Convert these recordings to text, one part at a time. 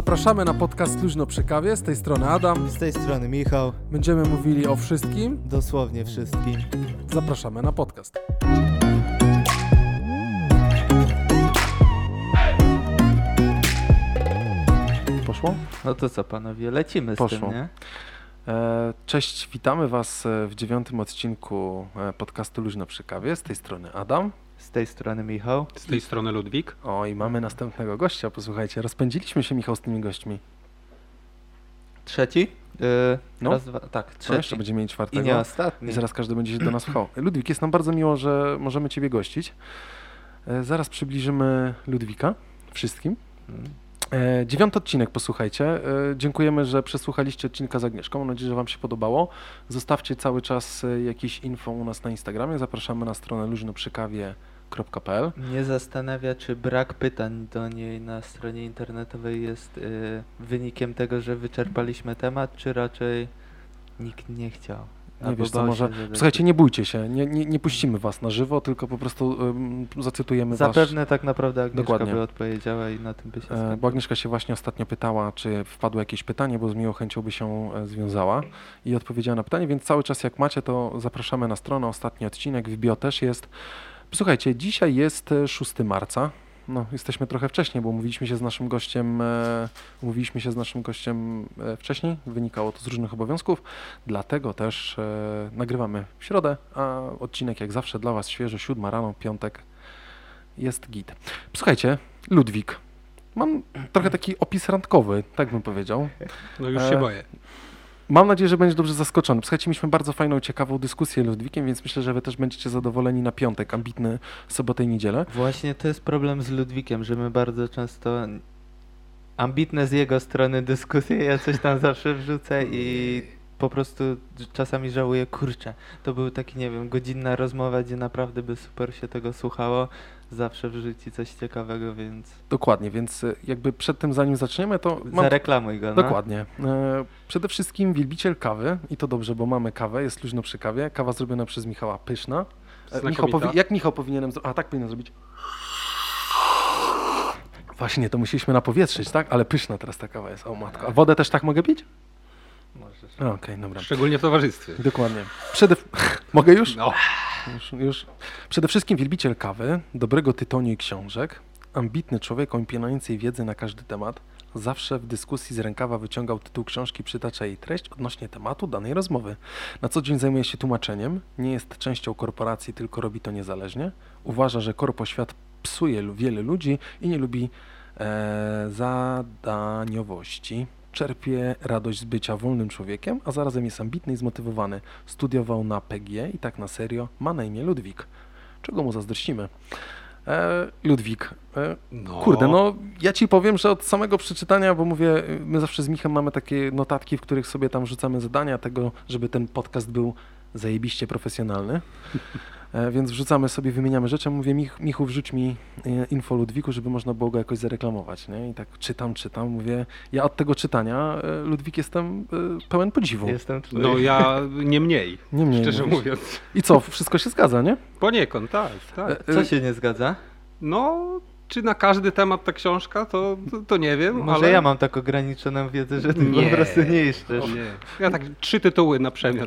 Zapraszamy na podcast Luźno przy kawie. Z tej strony Adam. Z tej strony Michał, Będziemy mówili o wszystkim. dosłownie wszystkim. Zapraszamy na podcast. Poszło? No to co panowie, lecimy z Poszło. tym, nie? E, Cześć, witamy Was w dziewiątym odcinku e, podcastu Luźno przy kawie. Z tej strony Adam. Z tej strony Michał. Z tej strony Ludwik. O, i mamy następnego gościa. Posłuchajcie, rozpędziliśmy się, Michał, z tymi gośćmi. Trzeci? Yy, No. Raz, dwa, tak, No, trzeci. jeszcze będziemy mieli I czwartego. nie ostatni. I zaraz każdy będzie się do nas pchał. Ludwik, jest nam bardzo miło, że możemy Ciebie gościć. E, Zaraz przybliżymy Ludwika wszystkim. Mm. E, dziewiąty odcinek, posłuchajcie. E, dziękujemy, że przesłuchaliście odcinka z Agnieszką. Mam nadzieję, że Wam się podobało. Zostawcie cały czas jakieś info u nas na Instagramie. Zapraszamy na stronę luźnoprzykawie.pl. Mnie zastanawia, czy brak pytań do niej na stronie internetowej jest yy, wynikiem tego, że wyczerpaliśmy temat, czy raczej nikt nie chciał. Nie wiesz co, może... Słuchajcie, nie bójcie się. Nie, nie, nie puścimy Was na żywo, tylko po prostu ym, zacytujemy Was. Zapewne tak naprawdę Agnieszka Dokładnie. by odpowiedziała i na tym by się E, skończyło. Bo Agnieszka się właśnie ostatnio pytała, czy wpadło jakieś pytanie, bo z miłą chęcią by się e, związała i odpowiedziała na pytanie, więc cały czas jak macie, to zapraszamy na stronę. Ostatni odcinek w bio też jest. Słuchajcie, dzisiaj jest e, 6 marca. No, jesteśmy trochę wcześniej, bo mówiliśmy się z naszym gościem, e, mówiliśmy się z naszym gościem e, wcześniej, wynikało to z różnych obowiązków, dlatego też e, nagrywamy w środę, a odcinek jak zawsze dla Was świeży, 7 rano, piątek, jest git. Słuchajcie, Ludwik, Mam trochę taki opis randkowy, tak bym powiedział. No już E, się boję. Mam nadzieję, że będziesz dobrze zaskoczony. Słuchajcie, mieliśmy bardzo fajną, ciekawą dyskusję z Ludwikiem, więc myślę, że wy też będziecie zadowoleni na piątek, ambitny sobotę i niedzielę. Właśnie to jest problem z Ludwikiem, że my bardzo często ambitne z jego strony dyskusje, ja coś tam zawsze wrzucę i po prostu czasami żałuję, kurczę, to był taki, nie wiem, godzinna rozmowa, gdzie naprawdę by super się tego słuchało, zawsze wrzuci coś ciekawego, więc Dokładnie, więc e, jakby przed tym, zanim zaczniemy, to mam... zareklamuj go, no. Dokładnie. E, przede wszystkim wielbiciel kawy i to dobrze, bo mamy kawę, jest luźno przy kawie. Kawa zrobiona przez Michała Pyszna. E, Michał powi- jak Michał powinienem zrobić? A tak powinien zrobić. Właśnie, to musieliśmy napowietrzyć, tak? Ale pyszna teraz ta kawa jest. O matko. A wodę też tak mogę pić? Możesz. A, Okej, dobra. Szczególnie w towarzystwie. Dokładnie. Przede... Mogę już? No. już? Już. Przede wszystkim wielbiciel kawy, dobrego tytoniu i książek, ambitny człowiek o imponującej wiedzy na każdy temat, zawsze w dyskusji z rękawa wyciągał tytuł książki, przytacza jej treść odnośnie tematu danej rozmowy. Na co dzień zajmuje się tłumaczeniem, nie jest częścią korporacji, tylko robi to niezależnie. Uważa, że korpoświat psuje wiele ludzi i nie lubi e, zadaniowości. Czerpie radość z bycia wolnym człowiekiem, a zarazem jest ambitny i zmotywowany. Studiował na PG i tak na serio ma na imię Ludwik. Czego mu zazdrościmy? E, Ludwik, e, no. Kurde, no ja ci powiem, że od samego przeczytania, bo mówię, my zawsze z Michem mamy takie notatki, w których sobie tam rzucamy zadania tego, żeby ten podcast był zajebiście profesjonalny. E, więc wrzucamy sobie, wymieniamy rzeczy. Mówię, Mich, Michu, wrzuć mi e, info Ludwiku, żeby można było go jakoś zareklamować. Nie? I tak czytam, czytam, mówię, ja od tego czytania, e, Ludwik, jestem pełen podziwu. Jestem twój. No ja nie mniej, Nie mniej szczerze mówisz. mówiąc. I co, wszystko się zgadza, nie? Poniekąd, tak, tak. Co się nie zgadza? No, czy na każdy temat ta książka, to, to, to nie wiem, Może ale... ja mam tak ograniczoną wiedzę, że ty Nie. po prostu nie nie. Ja tak trzy tytuły na przemian.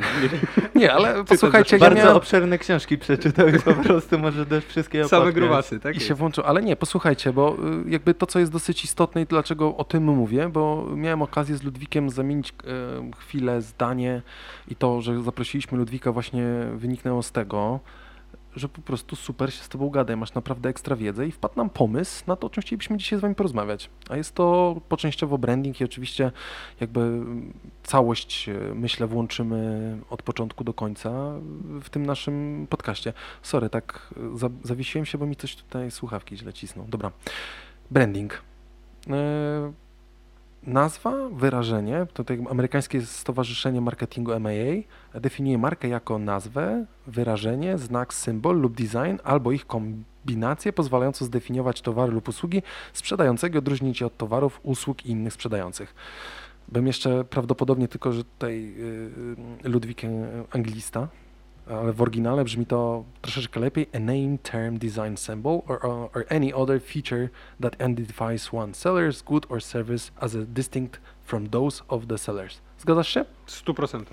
Nie, ale posłuchajcie, ja Bardzo miałem... obszerne książki przeczytał i po prostu może też wszystkie Same grubasy, tak I się włączył, ale nie, posłuchajcie, bo y, jakby to, co jest dosyć istotne i dlaczego o tym mówię, bo miałem okazję z Ludwikiem zamienić e, chwilę, zdanie i to, że zaprosiliśmy Ludwika właśnie wyniknęło z tego, że po prostu super się z tobą gada, masz naprawdę ekstra wiedzę i wpadł nam pomysł na to, o czym chcielibyśmy dzisiaj z wami porozmawiać. A jest to poczęściowo branding i oczywiście jakby mm, całość, e, myślę, włączymy od początku do końca w tym naszym podcaście. Sorry, tak e, za, zawiesiłem się, bo mi coś tutaj słuchawki źle cisną. Dobra. Branding. E, nazwa, wyrażenie, tutaj amerykańskie Stowarzyszenie Marketingu MAA definiuje markę jako nazwę, wyrażenie, znak, symbol lub design albo ich kombinację pozwalającą zdefiniować towary lub usługi sprzedającego odróżnić je od towarów, usług i innych sprzedających. Bym jeszcze prawdopodobnie tylko, że tutaj y, Ludwik y, anglista, ale w oryginale brzmi to troszeczkę lepiej. A name, term, design, symbol or, or, or any other feature that identifies one seller's good or service as a distinct from those of the sellers. Zgadzasz się? W 100%.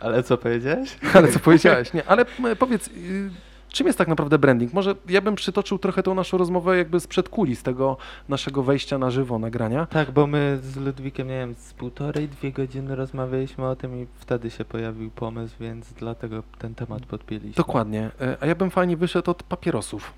Ale co powiedziałeś? Ale co powiedziałeś, nie? Ale m, powiedz, y, czym jest tak naprawdę branding? Może ja bym przytoczył trochę tą naszą rozmowę jakby sprzed kuli, z tego naszego wejścia na żywo, nagrania. Tak, bo my z Ludwikiem, nie wiem, z półtorej, dwie godziny rozmawialiśmy o tym i wtedy się pojawił pomysł, więc dlatego ten temat podpięliśmy. Dokładnie. E, A ja bym fajnie wyszedł od papierosów.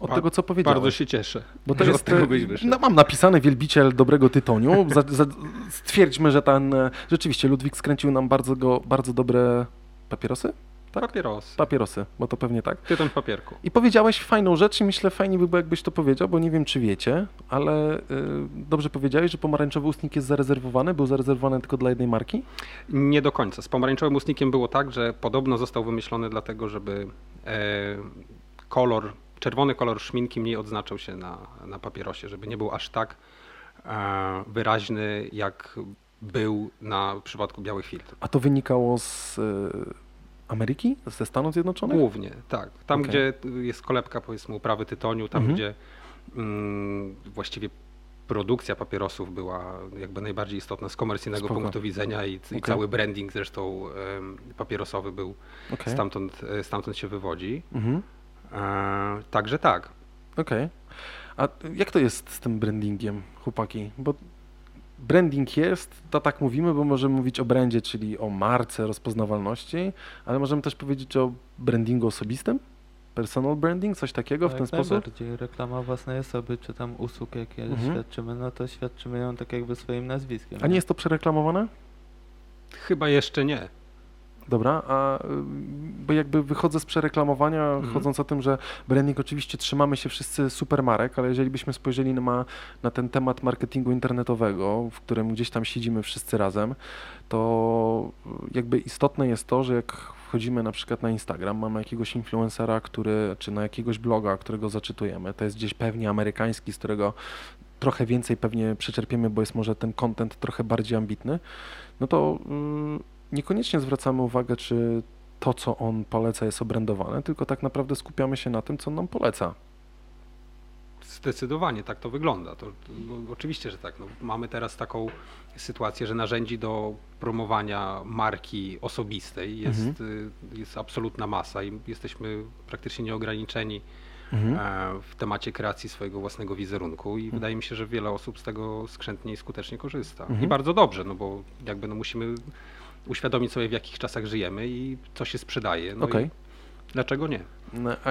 Od tego, co powiedziałeś. Bardzo się cieszę. Bo to jest, od tego e, no, mam napisany wielbiciel dobrego tytoniu. Za, za, stwierdźmy, że ten, e, rzeczywiście Ludwik skręcił nam bardzo, go, bardzo dobre papierosy? Tak? Papierosy. Papierosy, bo to pewnie tak. Tytoń w papierku. I powiedziałeś fajną rzecz i myślę, fajnie by było, jakbyś to powiedział, bo nie wiem, czy wiecie, ale y, dobrze powiedziałeś, że pomarańczowy ustnik jest zarezerwowany, był zarezerwowany tylko dla jednej marki? Nie do końca. Z pomarańczowym ustnikiem było tak, że podobno został wymyślony dlatego, żeby e, kolor, czerwony kolor szminki mniej odznaczał się na, na papierosie, żeby nie był aż tak e, wyraźny, jak był na w przypadku białych filtrów. A to wynikało z y, Ameryki? Ze Stanów Zjednoczonych? Głównie, tak. Tam, Okej. gdzie jest kolebka, powiedzmy, uprawy tytoniu, tam, Mhm. gdzie mm, właściwie produkcja papierosów była jakby najbardziej istotna z komercyjnego Spoko. punktu widzenia i, i Okej. cały branding zresztą em, papierosowy był Okej. stamtąd, e, stamtąd się wywodzi. Mhm. E, także tak. Okej. A jak to jest z tym brandingiem, chłopaki? Bo branding jest, to tak mówimy, bo możemy mówić o brandzie, czyli o marce, rozpoznawalności, ale możemy też powiedzieć o brandingu osobistym? Personal branding, coś takiego w Jak ten sposób? najbardziej. Reklama własnej osoby, czy tam usług, jakie Mhm. świadczymy, no to świadczymy ją tak jakby swoim nazwiskiem. A nie jest to przereklamowane? Chyba jeszcze nie. Dobra, a y, bo jakby wychodzę z przereklamowania, Mhm. chodząc o tym, że branding oczywiście trzymamy się wszyscy super marek, ale jeżeli byśmy spojrzeli na, na ten temat marketingu internetowego, w którym gdzieś tam siedzimy wszyscy razem, to jakby istotne jest to, że jak wchodzimy na przykład na Instagram, mamy jakiegoś influencera, który, czy na jakiegoś bloga, którego zaczytujemy, to jest gdzieś pewnie amerykański, z którego trochę więcej pewnie przeczerpiemy, bo jest może ten content trochę bardziej ambitny, no to y, niekoniecznie zwracamy uwagę, czy to, co on poleca, jest obrędowane, tylko tak naprawdę skupiamy się na tym, co on nam poleca. Zdecydowanie tak to wygląda. To, no, oczywiście, że tak. No, mamy teraz taką sytuację, że narzędzi do promowania marki osobistej jest, y, jest absolutna masa i jesteśmy praktycznie nieograniczeni Mhm. e, w temacie kreacji swojego własnego wizerunku i wydaje mi się, że wiele osób z tego skrzętnie i skutecznie korzysta. Mhm. I bardzo dobrze, no bo jakby no musimy uświadomić sobie w jakich czasach żyjemy i co się sprzedaje. No i dlaczego nie? No, A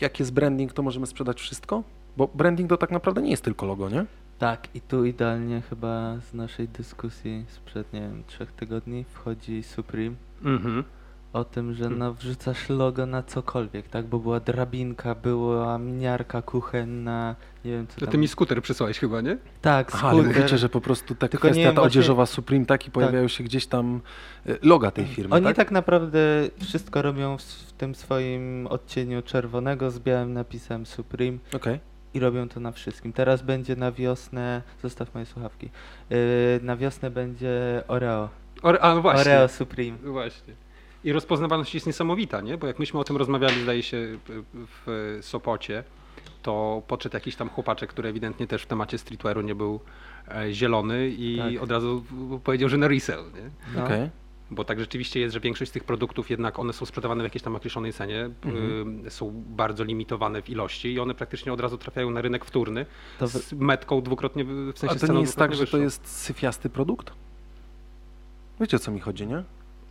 jak jest branding, to możemy sprzedać wszystko? Bo branding to tak naprawdę nie jest tylko logo, nie? Tak, i tu idealnie chyba z naszej dyskusji sprzed, nie wiem, trzech tygodni wchodzi Supreme Mhm. O tym, że Hmm. no, wrzucasz logo na cokolwiek, tak? Bo była drabinka, była miniarka kuchenna, nie wiem co To tam. ty mi skuter przysłałeś chyba, nie? Tak, Aha, ale mówicie, że po prostu ta Tylko kwestia wiem, ta właśnie- odzieżowa Supreme, tak? I pojawiają się gdzieś tam y, loga tej firmy, Oni tak? tak? naprawdę wszystko robią w, w tym swoim odcieniu czerwonego z białym napisem Supreme Okej. i robią to na wszystkim. Teraz będzie na wiosnę, zostaw moje słuchawki, yy, na wiosnę będzie Oreo. Ore, a no właśnie. Oreo Supreme. Właśnie. I rozpoznawalność jest niesamowita, nie? Bo jak myśmy o tym rozmawiali, zdaje się, w Sopocie, to podszedł jakiś tam chłopaczek, który ewidentnie też w temacie streetwearu nie był e, zielony i Tak. od razu powiedział, że na resell, nie? No. Okej. Bo tak rzeczywiście jest, że większość z tych produktów jednak one są sprzedawane w jakiejś tam określonej cenie, Mhm. y, są bardzo limitowane w ilości i one praktycznie od razu trafiają na rynek wtórny To z metką dwukrotnie, w sensie A to nie jest tak, dwukrotnie że to wyższą. jest syfiasty produkt? Wiecie o co mi chodzi, nie?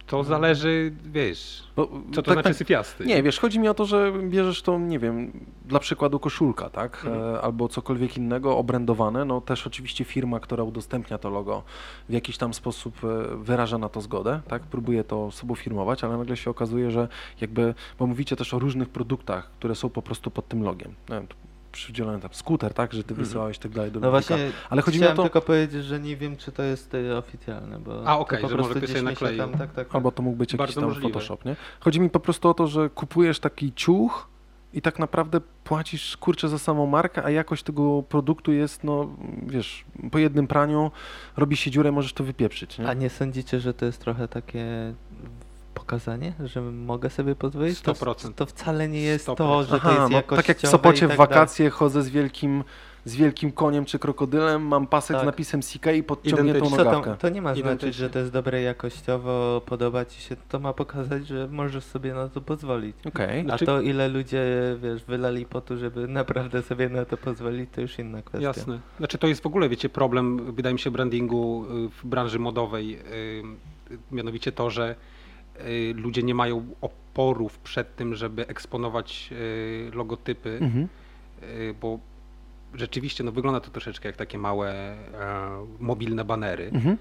To zależy, wiesz, Bo, co to tak- znaczy tak- syfiasty. Nie, wiesz, chodzi mi o to, że bierzesz to, nie wiem, dla przykładu koszulka, tak? Mhm. E, albo cokolwiek innego, obrędowane. No też oczywiście firma, która udostępnia to logo, w jakiś tam sposób e, wyraża na to zgodę, tak? Próbuje to sobą firmować, ale nagle się okazuje, że jakby, bo mówicie też o różnych produktach, które są po prostu pod tym logiem. Przydzielony tam skuter, tak? Że ty Mhm. wysyłałeś tak dalej do No Ludwika. właśnie, Ale chodzi mi o chciałem to- tylko powiedzieć, że nie wiem, czy to jest y, oficjalne, bo A, to okej, po że może prostu ktoś gdzieś sobie mi się nakleił. tam, tak, tak, tak. Albo to mógł być jakiś Bardzo tam możliwe. Photoshop, nie? Chodzi mi po prostu o to, że kupujesz taki ciuch i tak naprawdę płacisz kurczę za samą markę, a jakość tego produktu jest, no wiesz, po jednym praniu robi się dziurę, możesz to wypieprzyć, nie? A nie sądzicie, że to jest trochę takie pokazanie, że mogę sobie pozwolić, to, 100%. to wcale nie jest 100%. to, że to Aha, jest no, jakościowe tak jak w Sopocie i w tak dalej. wakacje chodzę z wielkim, z wielkim koniem czy krokodylem, mam pasek z Tak. napisem CK i podciągniętą. Co to, nogawkę. to nie ma znaczyć, że to jest dobre jakościowo, podoba ci się, to ma pokazać, że możesz sobie na to pozwolić. Okej. A Znaczy- to ile ludzie, wiesz, wylali po to, żeby naprawdę sobie na to pozwolić, to już inna kwestia. Jasne. Znaczy to jest w ogóle, wiecie, problem, wydaje mi się, brandingu y, w branży modowej. Mianowicie to, że ludzie nie mają oporów przed tym, żeby eksponować y, logotypy, Mhm. y, bo rzeczywiście no, wygląda to troszeczkę jak takie małe e, mobilne banery. Mhm.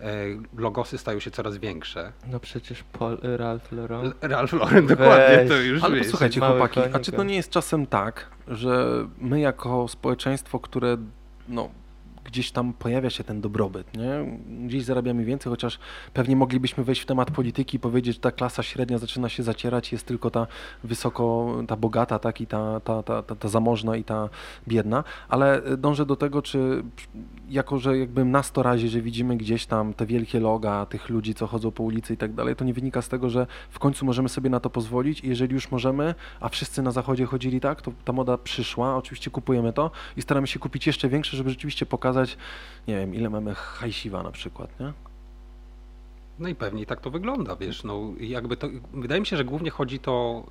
E, logosy stają się coraz większe. No przecież Paul, Ralph Lauren. Ralph Lauren dokładnie, Weź. to już Ale wiesz. posłuchajcie chłopaki, a konik, czy to a- nie jest czasem tak, że my jako społeczeństwo, które no, gdzieś tam pojawia się ten dobrobyt, nie? Gdzieś zarabiamy więcej, chociaż pewnie moglibyśmy wejść w temat polityki i powiedzieć, że ta klasa średnia zaczyna się zacierać, jest tylko ta wysoko, ta bogata, tak, i ta, ta, ta, ta, ta zamożna i ta biedna, ale dążę do tego, czy jako, że jakby nas to razi, że widzimy gdzieś tam te wielkie loga tych ludzi, co chodzą po ulicy i tak dalej, to nie wynika z tego, że w końcu możemy sobie na to pozwolić i jeżeli już możemy, a wszyscy na zachodzie chodzili tak, to ta moda przyszła, oczywiście kupujemy to i staramy się kupić jeszcze większe, żeby rzeczywiście pokazać, nie wiem, ile mamy hajsiwa na przykład, nie? No i pewnie tak to wygląda, wiesz, no jakby to, wydaje mi się, że głównie chodzi to,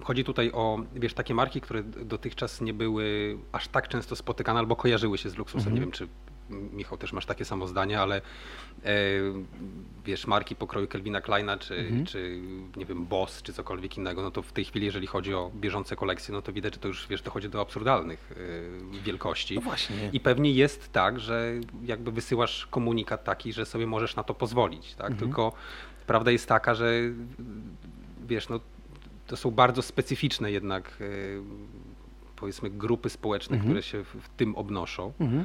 y, chodzi tutaj o, wiesz, takie marki, które dotychczas nie były aż tak często spotykane albo kojarzyły się z luksusem, Mhm. nie wiem, czy Michał też masz takie samo zdanie, ale e, wiesz, marki pokroju Kelvina Kleina, czy, Mhm. czy nie wiem, Boss, czy cokolwiek innego, no to w tej chwili, jeżeli chodzi o bieżące kolekcje, no to widać, że to już, wiesz, dochodzi do absurdalnych y, wielkości. No właśnie. I pewnie jest tak, że jakby wysyłasz komunikat taki, że sobie możesz na to pozwolić, tak? Mhm. Tylko prawda jest taka, że wiesz, no to są bardzo specyficzne jednak e, powiedzmy grupy społeczne, Mhm. które się w, w tym obnoszą. Mhm.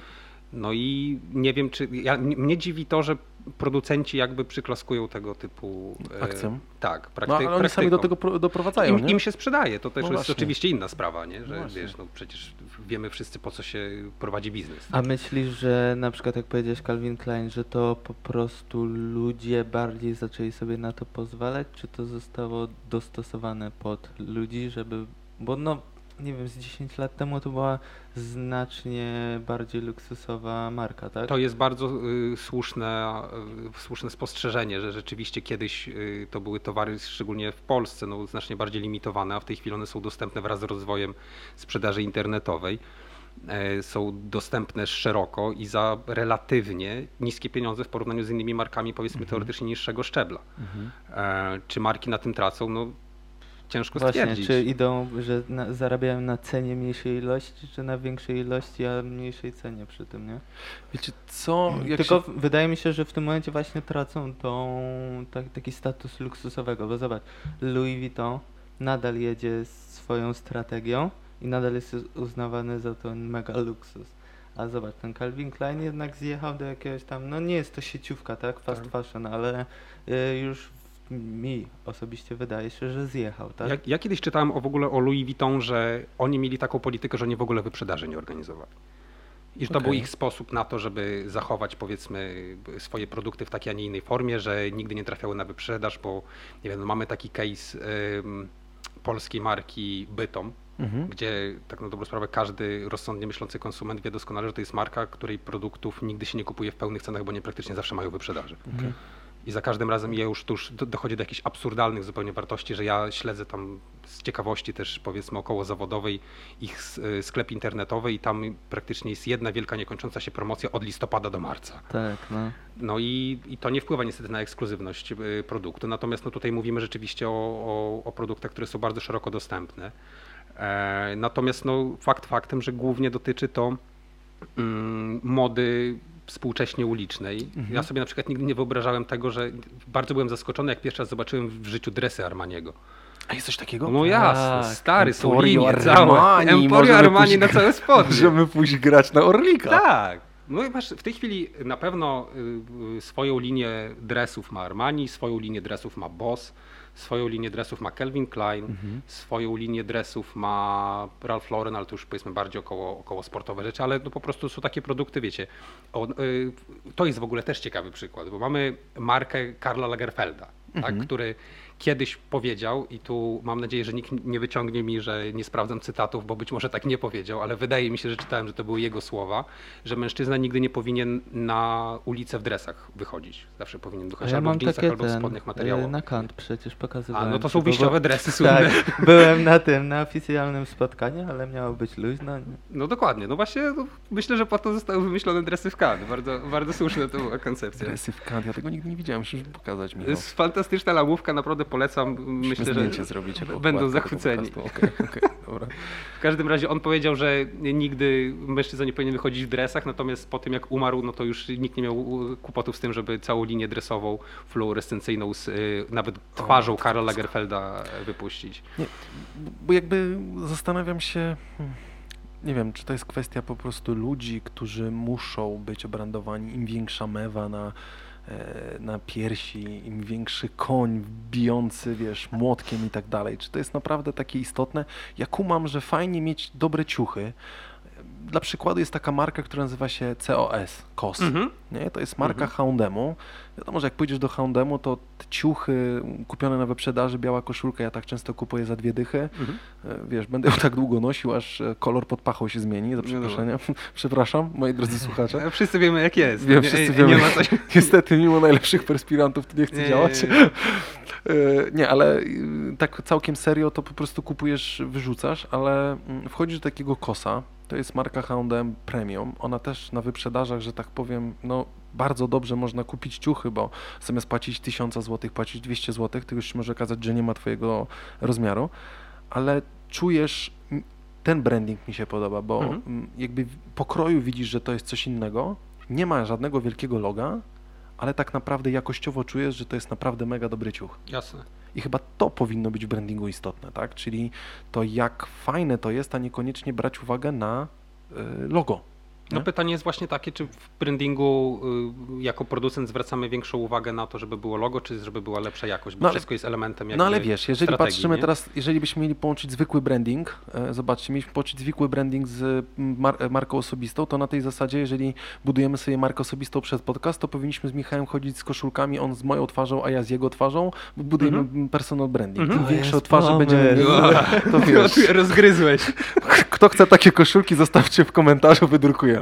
No i nie wiem, czy. Ja, mnie dziwi to, że producenci jakby przyklaskują tego typu. e, Akcjom. Tak, prakty, No, ale oni sami do tego pro- doprowadzają, im, nie? im się sprzedaje, to też No jest oczywiście inna sprawa, nie? Że No wiesz, no przecież wiemy wszyscy po co się prowadzi biznes. A myślisz, że na przykład jak powiedziałeś Calvin Klein, że to po prostu ludzie bardziej zaczęli sobie na to pozwalać, czy to zostało dostosowane pod ludzi, żeby... Bo no, nie wiem, z 10 lat temu to była znacznie bardziej luksusowa marka, tak? To jest bardzo y, słuszne, y, słuszne spostrzeżenie, że rzeczywiście kiedyś y, to były towary, szczególnie w Polsce, no, znacznie bardziej limitowane, a w tej chwili one są dostępne wraz z rozwojem sprzedaży internetowej. E, Są dostępne szeroko i za relatywnie niskie pieniądze w porównaniu z innymi markami, powiedzmy teoretycznie niższego szczebla. Mhm. E, Czy marki na tym tracą? No, ciężko Właśnie, stwierdzić. czy idą, że na, zarabiają na cenie mniejszej ilości, czy na większej ilości, a mniejszej cenie przy tym, nie? Wiecie co, Tylko się... wydaje mi się, że w tym momencie właśnie tracą tą, tak, taki status luksusowego, bo zobacz, Louis Vuitton nadal jedzie swoją strategią i nadal jest uznawany za ten mega luksus. A zobacz, ten Calvin Klein jednak zjechał do jakiegoś tam, no nie jest to sieciówka, tak, fast Tak. fashion, ale y, już mi osobiście wydaje się, że zjechał, tak? Ja, ja kiedyś czytałem o, w ogóle o Louis Vuitton, że oni mieli taką politykę, że oni w ogóle wyprzedaży nie organizowali. I że to był Okej. ich sposób na to, żeby zachować powiedzmy swoje produkty w takiej, a nie innej formie, że nigdy nie trafiały na wyprzedaż, bo nie wiem, no mamy taki case ym, polskiej marki Bytom, Mhm. gdzie tak na dobrą sprawę każdy rozsądnie myślący konsument wie doskonale, że to jest marka, której produktów nigdy się nie kupuje w pełnych cenach, bo nie praktycznie zawsze mają wyprzedaży. I za każdym razem ja już, do- dochodzi do jakichś absurdalnych zupełnie wartości, że ja śledzę tam z ciekawości też powiedzmy około zawodowej ich y, sklep internetowy i tam praktycznie jest jedna wielka niekończąca się promocja od listopada do marca. Tak, no. No i, i to nie wpływa niestety na ekskluzywność y, produktu, natomiast no tutaj mówimy rzeczywiście o, o, o produktach, które są bardzo szeroko dostępne. E, natomiast no, fakt faktem, że głównie dotyczy to mm, mody współcześnie ulicznej. Mhm. Ja sobie na przykład nigdy nie wyobrażałem tego, że bardzo byłem zaskoczony, jak pierwszy raz zobaczyłem w życiu dresy Armaniego. A jest coś takiego? No jasne, tak. stary, są Emporio linie całe. Armani, Emporio możemy Armani na całe spodnie. Możemy pójść grać na Orlika. Tak. No i masz w tej chwili na pewno y, y, swoją linię dresów ma Armani, swoją linię dresów ma Boss, swoją linię dresów ma Calvin Klein, Mhm. swoją linię dresów ma Ralph Lauren, ale to już powiedzmy bardziej około, około sportowe rzeczy, ale no po prostu są takie produkty, wiecie. O, y, to jest w ogóle też ciekawy przykład, bo mamy markę Karla Lagerfelda, tak, Mhm. który kiedyś powiedział, i tu mam nadzieję, że nikt nie wyciągnie mi, że nie sprawdzam cytatów, bo być może tak nie powiedział, ale wydaje mi się, że czytałem, że to były jego słowa, że mężczyzna nigdy nie powinien na ulicę w dresach wychodzić. Zawsze powinien wychodzić ja albo w mam jeansach, takie albo w spodniach y, materiału. na kant przecież pokazywałem. A, no to są bo- wyjściowe dresy słynne. Tak, byłem na tym, na oficjalnym spotkaniu, ale miało być luźno. No dokładnie, no właśnie no, myślę, że po to zostały wymyślone dresy w Cannes. Bardzo, bardzo słuszna to była koncepcja. Dresy w kant, ja tego nigdy nie widziałem, musisz pokazać mi. To jest fantastyczna lamówka, naprawdę polecam. Myślę, że zrobić. będą zachwyceni. okej, dobra. W każdym razie on powiedział, że nigdy mężczyzna nie powinien wychodzić w dresach, natomiast po tym jak umarł, no to już nikt nie miał kłopotów z tym, żeby całą linię dresową, fluorescencyjną z y, nawet twarzą Karla Lagerfelda wypuścić. Bo jakby zastanawiam się, hmm, nie wiem, czy to jest kwestia po prostu ludzi, którzy muszą być obrandowani, im większa mewa na, na piersi, im większy koń bijący, wiesz, młotkiem i tak dalej. Czy to jest naprawdę takie istotne? Ja kumam, że fajnie mieć dobre ciuchy. Dla przykładu jest taka marka, która nazywa się COS, COS. Mhm. Nie? To jest marka Mhm. Houndemu. Wiadomo, że jak pójdziesz do Houndemu, to ciuchy kupione na wyprzedaży, biała koszulka, ja tak często kupuję za dwie dychy. Mhm. E, Wiesz, będę ją tak długo nosił, aż e, kolor pod pachą się zmieni, za przeproszeniem. Przepraszam, moi drodzy słuchacze. E, Wszyscy wiemy jak jest. Wiem, Nie- wszyscy wiemy. Nie ma coś. Niestety, mimo najlepszych perspirantów, to nie chcę Nie, działać. nie, E, Nie, ale y, tak całkiem serio to po prostu kupujesz, wyrzucasz, ale mm, wchodzisz do takiego kosa, to jest marka H&M Premium, ona też na wyprzedażach, że tak powiem, no bardzo dobrze można kupić ciuchy, bo zamiast płacić 1000 zł, płacić 200 zł, to już się może okazać, że nie ma twojego rozmiaru, ale czujesz, ten branding mi się podoba, bo Mhm. mm, jakby w pokroju widzisz, że to jest coś innego, nie ma żadnego wielkiego loga, ale tak naprawdę jakościowo czujesz, że to jest naprawdę mega dobry ciuch. Jasne. I chyba to powinno być w brandingu istotne, tak? Czyli to jak fajne to jest, a niekoniecznie brać uwagę na y, logo. No Nie? pytanie jest właśnie takie, czy w brandingu y, jako producent zwracamy większą uwagę na to, żeby było logo, czy żeby była lepsza jakość, bo No wszystko jest elementem jakby No ale wiesz, jeżeli patrzymy nie? teraz, jeżeli byśmy mieli połączyć zwykły branding, e, zobaczcie, mieliśmy połączyć zwykły branding z mm, mar- marką osobistą, to na tej zasadzie, jeżeli budujemy sobie markę osobistą przez podcast, to powinniśmy z Michałem chodzić z koszulkami, on z moją twarzą, a ja z jego twarzą, bo budujemy Mhm. personal branding. Mhm. Im To większe twarze będziemy mieli, to wiesz, Rozgryzłeś. kto chce takie koszulki, zostawcie w komentarzu,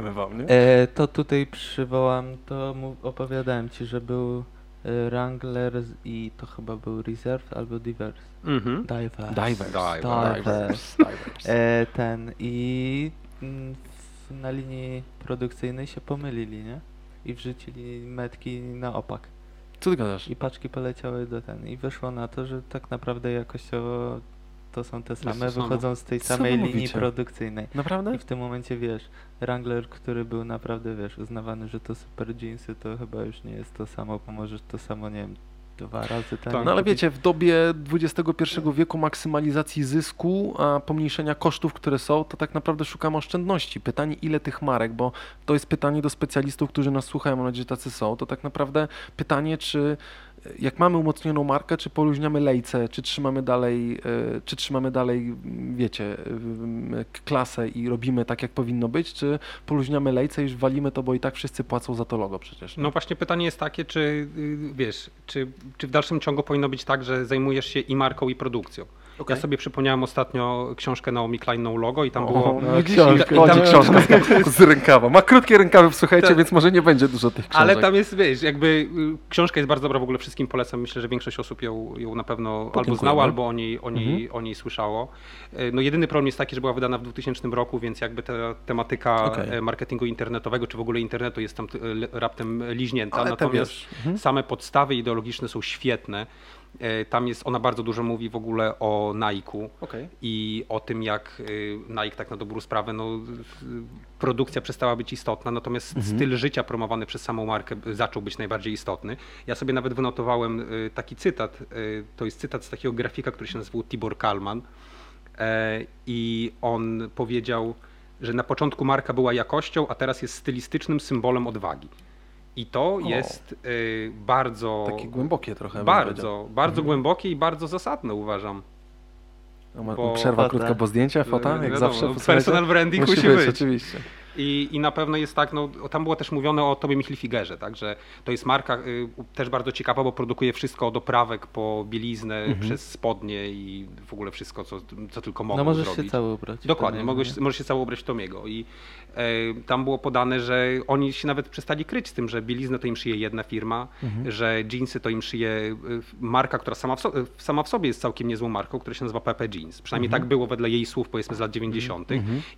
wydrukujemy wam, nie? E, to tutaj przywołam, to mu opowiadałem ci, że był e, Wrangler i to chyba był Reserve albo Diverse. Mhm. Diverse. Divers. Divers. Divers. Divers. E, ten i mm, w, na linii produkcyjnej się pomylili, nie? I wrzucili metki na opak. Co ty gadasz? I paczki poleciały do ten. I wyszło na to, że tak naprawdę jakościowo to są te same, samo. wychodzą z tej samej linii mówicie? produkcyjnej. Naprawdę? I w tym momencie wiesz, Wrangler, który był naprawdę, wiesz, uznawany, że to super jeansy, to chyba już nie jest to samo, bo możesz to samo, nie wiem, dwa razy taniej No ale wiecie, w dobie XXI wieku maksymalizacji zysku, a pomniejszenia kosztów, które są, to tak naprawdę szukamy oszczędności. Pytanie, ile tych marek, bo to jest pytanie do specjalistów, którzy nas słuchają, mam nadzieję, że tacy są, to tak naprawdę pytanie, czy jak mamy umocnioną markę, czy poluźniamy lejce, czy trzymamy dalej, e, czy trzymamy dalej, wiecie, klasę i robimy tak, jak powinno być, czy poluźniamy lejce i już walimy to, bo i tak wszyscy płacą za to logo przecież. No właśnie pytanie jest takie, czy y, wiesz, czy, czy w dalszym ciągu powinno być tak, że zajmujesz się i marką, i produkcją. Okej. Ja sobie przypomniałem ostatnio książkę Naomi Klein No Logo i tam O, było... no, widzisz, książka, i tam- chodzi książka z, rękawa. Ma krótkie rękawy, słuchajcie, Tak. więc może nie będzie dużo tych książek. Ale tam jest, wiesz, jakby y, książka jest bardzo dobra, w ogóle wszystkim polecam. Myślę, że większość osób ją, ją na pewno albo Podziękujemy. znała, albo o niej, o, niej, Mhm. o niej słyszało. Y, No jedyny problem jest taki, że była wydana w 2000 roku, więc jakby ta tematyka Okej. e, marketingu internetowego, czy w ogóle internetu jest tam raptem liźnięta. Ale Natomiast mhm. same podstawy ideologiczne są świetne. E, Tam jest, ona bardzo dużo mówi w ogóle o Nike'u Okej. i o tym, jak y, Nike tak na dobrą sprawę, no, produkcja przestała być istotna, natomiast Mhm. styl życia promowany przez samą markę zaczął być najbardziej istotny. Ja sobie nawet wynotowałem y, taki cytat, to jest cytat z takiego grafika, który się nazywał Tibor Kalman E, i on powiedział, że na początku marka była jakością, a teraz jest stylistycznym symbolem odwagi. I to jest y, bardzo... Takie głębokie trochę. Bardzo, bardzo Mhm. głębokie i bardzo zasadne uważam. Ma- bo- Przerwa Fota. krótka, bo zdjęcia, fota, jak Wiadomo, zawsze. no, personal branding musi, musi być. być. Oczywiście. I, I na pewno jest tak, no, tam było też mówione o Tobie Hilfigerze, tak, że to jest marka y, też bardzo ciekawa, bo produkuje wszystko od oprawek po bieliznę, przez spodnie i w ogóle wszystko, co, co tylko mogą No możesz zrobić. się cały ubrać. Dokładnie, możesz, możesz się cało ubrać w Tomiego. I e, tam było podane, że oni się nawet przestali kryć z tym, że bieliznę to im szyje jedna firma, że jeansy to im szyje e, marka, która sama w, so, e, sama w sobie jest całkiem niezłą marką, która się nazywa Pepe Jeans. Przynajmniej tak było wedle jej słów, powiedzmy z lat 90.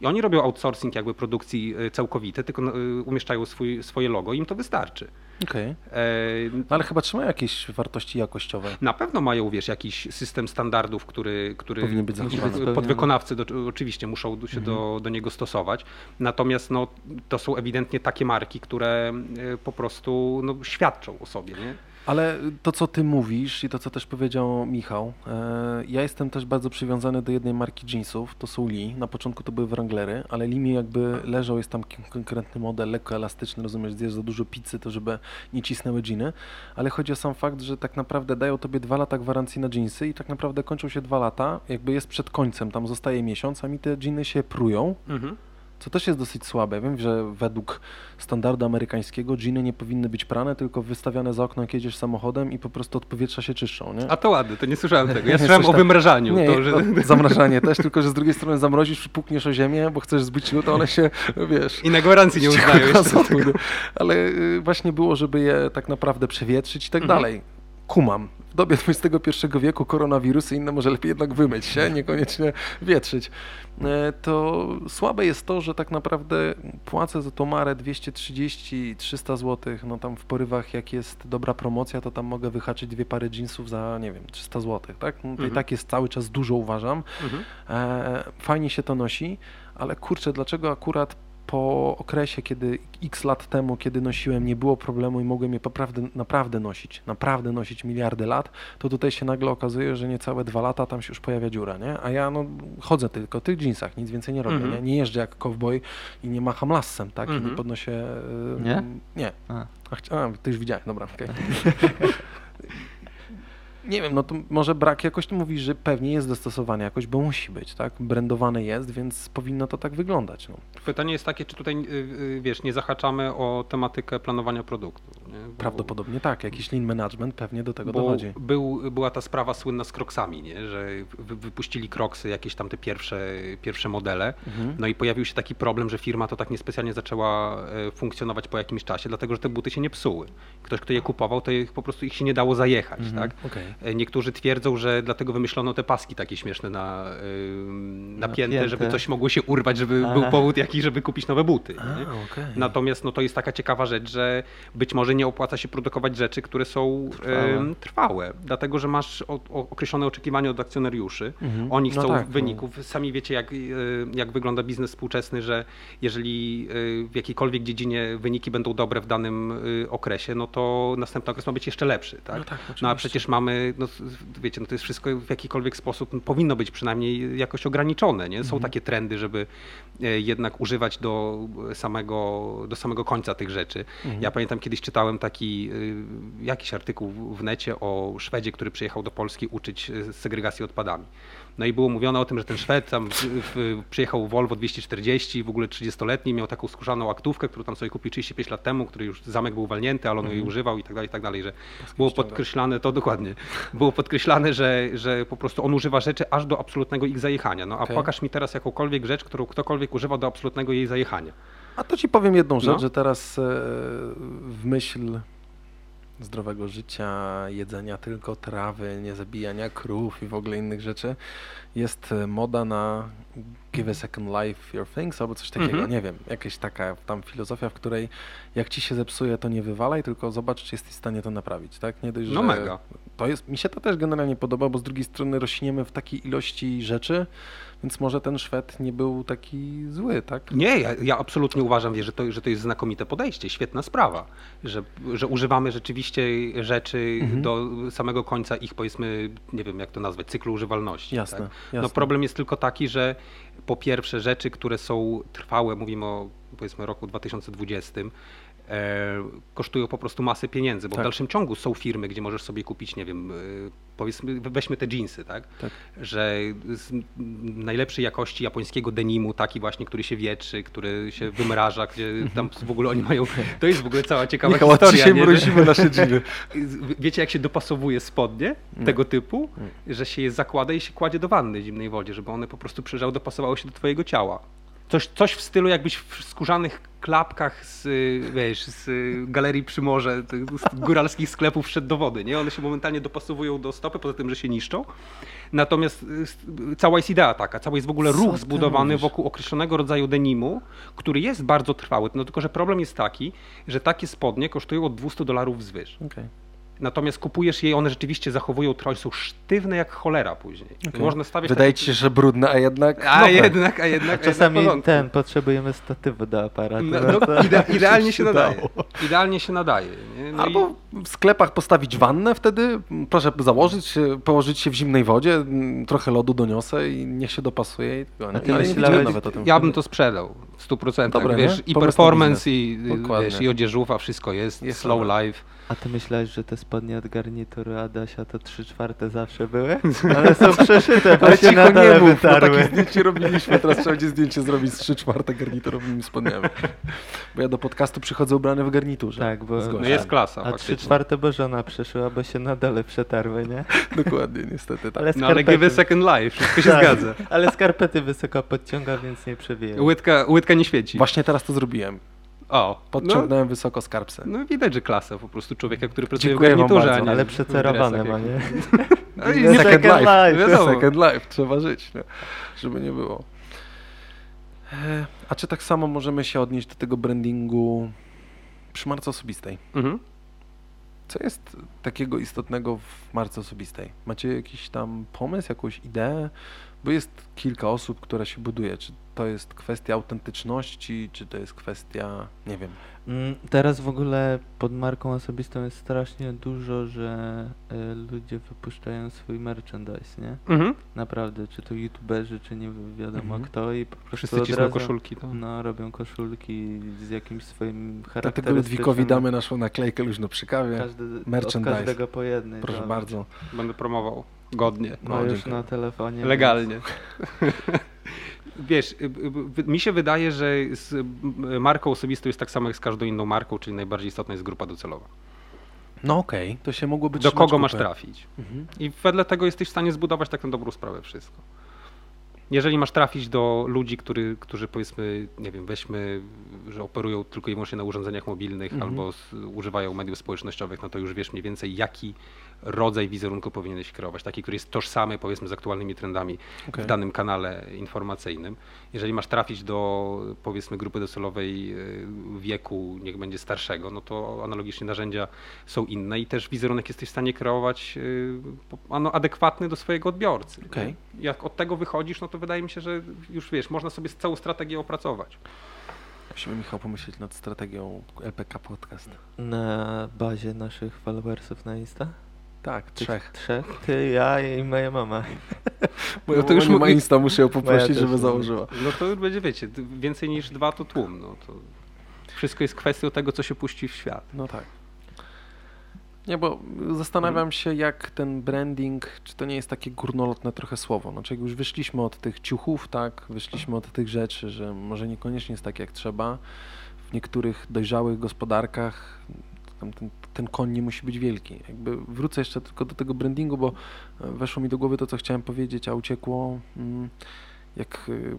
I oni robią outsourcing jakby produkcji e, całkowity, tylko e, umieszczają swój, swoje logo i im to wystarczy. Okej. E, No ale chyba trzymają jakieś wartości jakościowe. na pewno mają, wiesz, jakiś system standardów, który, który Powinien być zachowany. Podwykonawcy do, oczywiście muszą się do, do niego stosować. Natomiast no, to są ewidentnie takie marki, które e, po prostu no, świadczą o sobie. Nie? Ale to, co ty mówisz i to, co też powiedział Michał, e, ja jestem też bardzo przywiązany do jednej marki jeansów, to są Lee. Na początku to były Wranglery, ale Lee mi jakby leżał, jest tam konkretny model, lekko elastyczny, rozumiesz, zjesz za dużo pizzy, to żeby nie cisnęły dżiny, ale chodzi o sam fakt, że tak naprawdę dają tobie dwa lata gwarancji na jeansy i tak naprawdę kończą się dwa lata, jakby jest przed końcem, tam zostaje miesiąc, a mi te dżiny się prują, co też jest dosyć słabe. Wiem, że według standardu amerykańskiego dżiny nie powinny być prane, tylko wystawiane za okno, jak jedziesz samochodem i po prostu od powietrza się czyszczą, nie? A to ładne, to nie słyszałem tego. Ja słyszałem o wymrażaniu. Nie, to, że... zamrażanie też, tylko że z drugiej strony zamrozisz, pukniesz o ziemię, bo chcesz zbyć lód, to one się, wiesz... I na gwarancji nie uznają. Ale y, właśnie było, żeby je tak naprawdę przewietrzyć i tak Mhm. dalej. Kumam. W dobie XXI wieku koronawirusy inne może lepiej jednak wymyć się, niekoniecznie wietrzyć. E, To słabe jest to, że tak naprawdę płacę za tą marę 230-300 zł, no tam w porywach jak jest dobra promocja, to tam mogę wyhaczyć dwie pary jeansów za, nie wiem, 300 zł, tak? No to i Mhm. tak jest cały czas dużo uważam. Mhm. E, fajnie się to nosi, ale kurczę, dlaczego akurat po okresie, kiedy x lat temu, kiedy nosiłem, nie było problemu i mogłem je naprawdę, naprawdę nosić, naprawdę nosić miliardy lat, to tutaj się nagle okazuje, że niecałe dwa lata tam się już pojawia dziura, nie? A ja no chodzę tylko w tych jeansach, nic więcej nie robię, Mhm. nie? Nie jeżdżę jak cowboy i nie macham lassem, tak? I Mhm. nie podnoszę... e, Nie? Nie. A. A, ty już widziałeś, dobra, okej. Nie wiem, no to może brak jakości, mówisz, że pewnie jest dostosowane jakoś, bo musi być, tak? Brandowane jest, więc powinno to tak wyglądać. No. Pytanie jest takie, czy tutaj, y, y, wiesz, nie zahaczamy o tematykę planowania produktu. Bo- Prawdopodobnie tak, jakiś lean management pewnie do tego dochodzi. był, była ta sprawa słynna z kroksami, nie? że wy, wypuścili kroksy, jakieś tam te pierwsze, pierwsze modele. Mhm. No i pojawił się taki problem, że firma to tak niespecjalnie zaczęła e, funkcjonować po jakimś czasie, dlatego że te buty się nie psuły. Ktoś, kto je kupował, to ich, po prostu ich się nie dało zajechać. Mhm. Tak? Okej. E, Niektórzy twierdzą, że dlatego wymyślono te paski takie śmieszne na, ym, napięte, Napięte. żeby coś mogło się urwać, żeby Aha. był powód jakiś, żeby kupić nowe buty. A, okej. Natomiast no, to jest taka ciekawa rzecz, że być może nie opłaca się produkować rzeczy, które są Trwałe. trwałe dlatego że masz o, o, określone oczekiwania od akcjonariuszy. Mhm. Oni No chcą tak, no. wyników. Sami wiecie, jak, e, jak wygląda biznes współczesny, że jeżeli e, w jakiejkolwiek dziedzinie wyniki będą dobre w danym e, okresie, no to następny okres ma być jeszcze lepszy. Tak? No tak, No a przecież mamy, no, wiecie, no to jest wszystko w jakikolwiek sposób no, powinno być przynajmniej jakoś ograniczone. Nie? Są Mhm. takie trendy, żeby e, jednak używać do samego, do samego końca tych rzeczy. Mhm. Ja pamiętam kiedyś czytałem taki y, jakiś artykuł w- necie o Szwedzie, który przyjechał do Polski uczyć segregacji odpadami. No i było mówione o tym, że ten Szwed tam w, w, przyjechał Volvo 240, w ogóle 30-letni, miał taką skórzaną aktówkę, którą tam sobie kupił 35 lat temu, który już zamek był walnięty, ale on jej używał i tak dalej, i tak dalej, że było podkreślane, to dokładnie, było podkreślane, że, że po prostu on używa rzeczy aż do absolutnego ich zajechania. No a Okej. pokaż mi teraz jakąkolwiek rzecz, którą ktokolwiek używa do absolutnego jej zajechania. A to ci powiem jedną rzecz, No. że teraz e, w myśl zdrowego życia, jedzenia tylko trawy, nie zabijania krów i w ogóle innych rzeczy, jest e, moda na give a second life your things albo coś takiego, Mhm. nie wiem, jakaś taka tam filozofia, w której jak ci się zepsuje, to nie wywalaj, tylko zobacz, czy jesteś w stanie to naprawić, tak? Nie dość, No że mega. to jest, mi się to też generalnie podoba, bo z drugiej strony rośniemy w takiej ilości rzeczy, więc może ten Szwed nie był taki zły, tak? Nie, ja, ja absolutnie uważam, wiesz, że to, że to jest znakomite podejście, świetna sprawa, że, że używamy rzeczywiście rzeczy Mhm. do samego końca ich, powiedzmy, nie wiem jak to nazwać, cyklu używalności. Jasne, tak? jasne. No problem jest tylko taki, że po pierwsze rzeczy, które są trwałe, mówimy o powiedzmy roku 2020, e, kosztują po prostu masę pieniędzy, bo Tak. w dalszym ciągu są firmy, gdzie możesz sobie kupić, nie wiem, e, powiedzmy, weźmy te jeansy, tak? Tak. Że z najlepszej jakości japońskiego denimu, taki właśnie, który się wietrzy, który się wymraża, gdzie tam w ogóle oni mają, to jest w ogóle cała ciekawa Michał, historia. dzisiaj mrozimy nasze dżiny. Wiecie, jak się dopasowuje spodnie Nie. tego typu, Nie. że się je zakłada i się kładzie do wanny w zimnej wodzie, żeby one po prostu przyjrzały, dopasowały się do twojego ciała. Coś, coś w stylu jakbyś w skórzanych klapkach z, y, wiesz, z galerii przy morze, z góralskich sklepów wszedł do wody, nie? One się momentalnie dopasowują do stopy, poza tym, że się niszczą. Natomiast y, cała jest idea taka, cały jest w ogóle Co ruch zbudowany mówisz? wokół określonego rodzaju denimu, który jest bardzo trwały. No tylko, że problem jest taki, że takie spodnie kosztują od 200 dolarów wzwyż. Okej. Natomiast kupujesz je i one rzeczywiście zachowują troj, są sztywne jak cholera później. Okej. Można stawiać Wydaje ci się, że brudne, a jednak... A nowe. jednak, a jednak. a Czasami jednak ten, potrzebujemy statywu do aparatu. No, No, no, ide, idealnie się Się nadaje. Idealnie się nadaje. Nie? No Albo w sklepach postawić wannę wtedy, proszę założyć się, położyć się w zimnej wodzie, m, trochę lodu doniosę i niech się dopasuje. I nie? ty myślałeś- nawet o tym. i, ja bym to sprzedał w 100%. Dobre, wiesz, nie? I performance, i, wiesz, i wszystko jest, Jest slow life. A ty myślałeś, że te spodnie od garnituru Adasia to 3 czwarte zawsze były? Ale są przeszyte, bo Ale się cicho na dole nie mów, bo wytarły. takie zdjęcie robiliśmy, teraz trzeba będzie zdjęcie zrobić z 3 czwarte garniturowymi spodniami. Bo ja do podcastu przychodzę ubrany w garniturze. Tak, bo-. No jest klasa. A 3 faktycznie. czwarte bo żona przeszyła, bo się na dole przetarły, nie? Dokładnie, niestety tak. Ale No ale give a second life, wszystko się Tak, zgadza. Ale skarpety wysoko podciąga, więc nie przewija. Łydka, łydka nie świeci. Właśnie teraz to zrobiłem. O, no, Podciągnąłem wysoko skarbce. no widać, że klasa po prostu człowieka, który pracuje Dziękuję w garniturze, bardzo. a nie Ale przecerowane ma, nie? No i Nie nie Second Second life, life. wiadomo. Second life, trzeba żyć, nie? żeby nie było. E, A czy tak samo możemy się odnieść do tego brandingu przy marce osobistej? Mhm. Co jest takiego istotnego w marce osobistej? Macie jakiś tam pomysł, jakąś ideę? Bo jest kilka osób, które się buduje. Czy to jest kwestia autentyczności, czy to jest kwestia, nie wiem. Mm, Teraz w ogóle pod marką osobistą jest strasznie dużo, że y, ludzie wypuszczają swój merchandise, nie? Mhm. Naprawdę, czy to youtuberzy, czy nie wiadomo Mhm. kto i po prostu Wszyscy od cisną razu, koszulki. To. No, robią koszulki z jakimś swoim Dlatego charakterystycznym... Ludwikowi damy naszą naklejkę luźno przy kawie. Każdy, od merchandise. każdego po jednej. Proszę to bardzo. Będę promował godnie. Ma No, już dziękuję. na telefonie. Legalnie. Wiesz, y, y, y, mi się wydaje, że z marką osobistą jest tak samo jak z każdą inną marką, czyli najbardziej istotna jest grupa docelowa. No okej, to się mogłoby Do trzymać kogo masz trafić? Mhm. I wedle tego jesteś w stanie zbudować tak na dobrą sprawę wszystko. Jeżeli masz trafić do ludzi, który, którzy powiedzmy, nie wiem, weźmy, że operują tylko i wyłącznie na urządzeniach mobilnych Mhm. albo z, używają mediów społecznościowych, no to już wiesz mniej więcej, jaki rodzaj wizerunku powinieneś kreować. Taki, który jest tożsamy, powiedzmy, z aktualnymi trendami Okej. w danym kanale informacyjnym. Jeżeli masz trafić do powiedzmy grupy docelowej y, wieku, niech będzie starszego, no to analogicznie narzędzia są inne i też wizerunek jesteś w stanie kreować ano, adekwatny do swojego odbiorcy. Okej. Jak od tego wychodzisz, no to wydaje mi się, że już wiesz, można sobie całą strategię opracować. Musimy, Michał, pomyśleć nad strategią LPK Podcast. Na bazie naszych followersów na Insta? Tak, trzech. Trzech? Ty, ja i moja mama. Bo No to już ma Insta, muszę ją poprosić, żeby założyła. No to już będzie, wiecie, więcej niż dwa to tłum. No to wszystko jest kwestią tego, co się puści w świat. No tak. Nie, bo zastanawiam się, jak ten branding, czy to nie jest takie górnolotne trochę słowo. Znaczy, jak już wyszliśmy od tych ciuchów, tak, wyszliśmy od tych rzeczy, że może niekoniecznie jest tak, jak trzeba. W niektórych dojrzałych gospodarkach tam ten, ten koń nie musi być wielki. Jakby wrócę jeszcze tylko do tego brandingu, bo e, weszło mi do głowy to, co chciałem powiedzieć, a uciekło. mm, Jak y,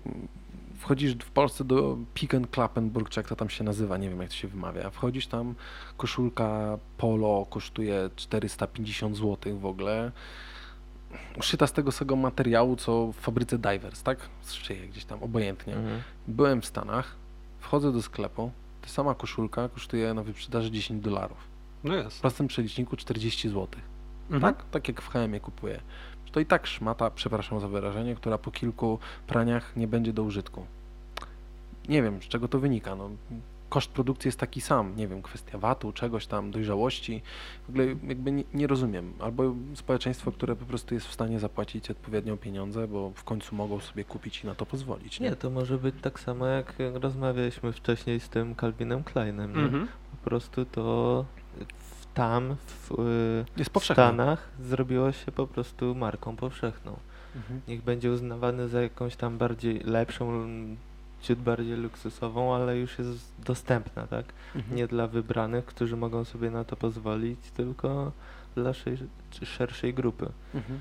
wchodzisz w Polsce do Pick and Klappenburg, czy jak to tam się nazywa, nie wiem jak to się wymawia. Wchodzisz tam, koszulka polo kosztuje 450 zł w ogóle. Uszyta z tego samego materiału, co w fabryce Divers, tak? Z szyję gdzieś tam, obojętnie. Mhm. Byłem w Stanach, wchodzę do sklepu, ta sama koszulka kosztuje na wyprzedaży 10 dolarów. No W jest. prostym przeliczniku 40 zł. Mhm. Tak? Tak jak w HM kupuję. To i tak szmata, przepraszam za wyrażenie, która po kilku praniach nie będzie do użytku. Nie wiem, z czego to wynika. No, koszt produkcji jest taki sam. Nie wiem, kwestia VAT-u, czegoś tam, dojrzałości. W ogóle jakby nie, nie rozumiem. Albo społeczeństwo, które po prostu jest w stanie zapłacić odpowiednio pieniądze, bo w końcu mogą sobie kupić i na to pozwolić. Nie? Nie, to może być tak samo jak rozmawialiśmy wcześniej z tym Calvinem Kleinem. Mhm. Po prostu to w, tam w, w. Stanach zrobiło się po prostu marką powszechną. Mhm. Niech będzie uznawany za jakąś tam bardziej lepszą, ciut bardziej luksusową, ale już jest dostępna, tak? Mhm. Nie dla wybranych, którzy mogą sobie na to pozwolić, tylko dla szerszej grupy. Mhm.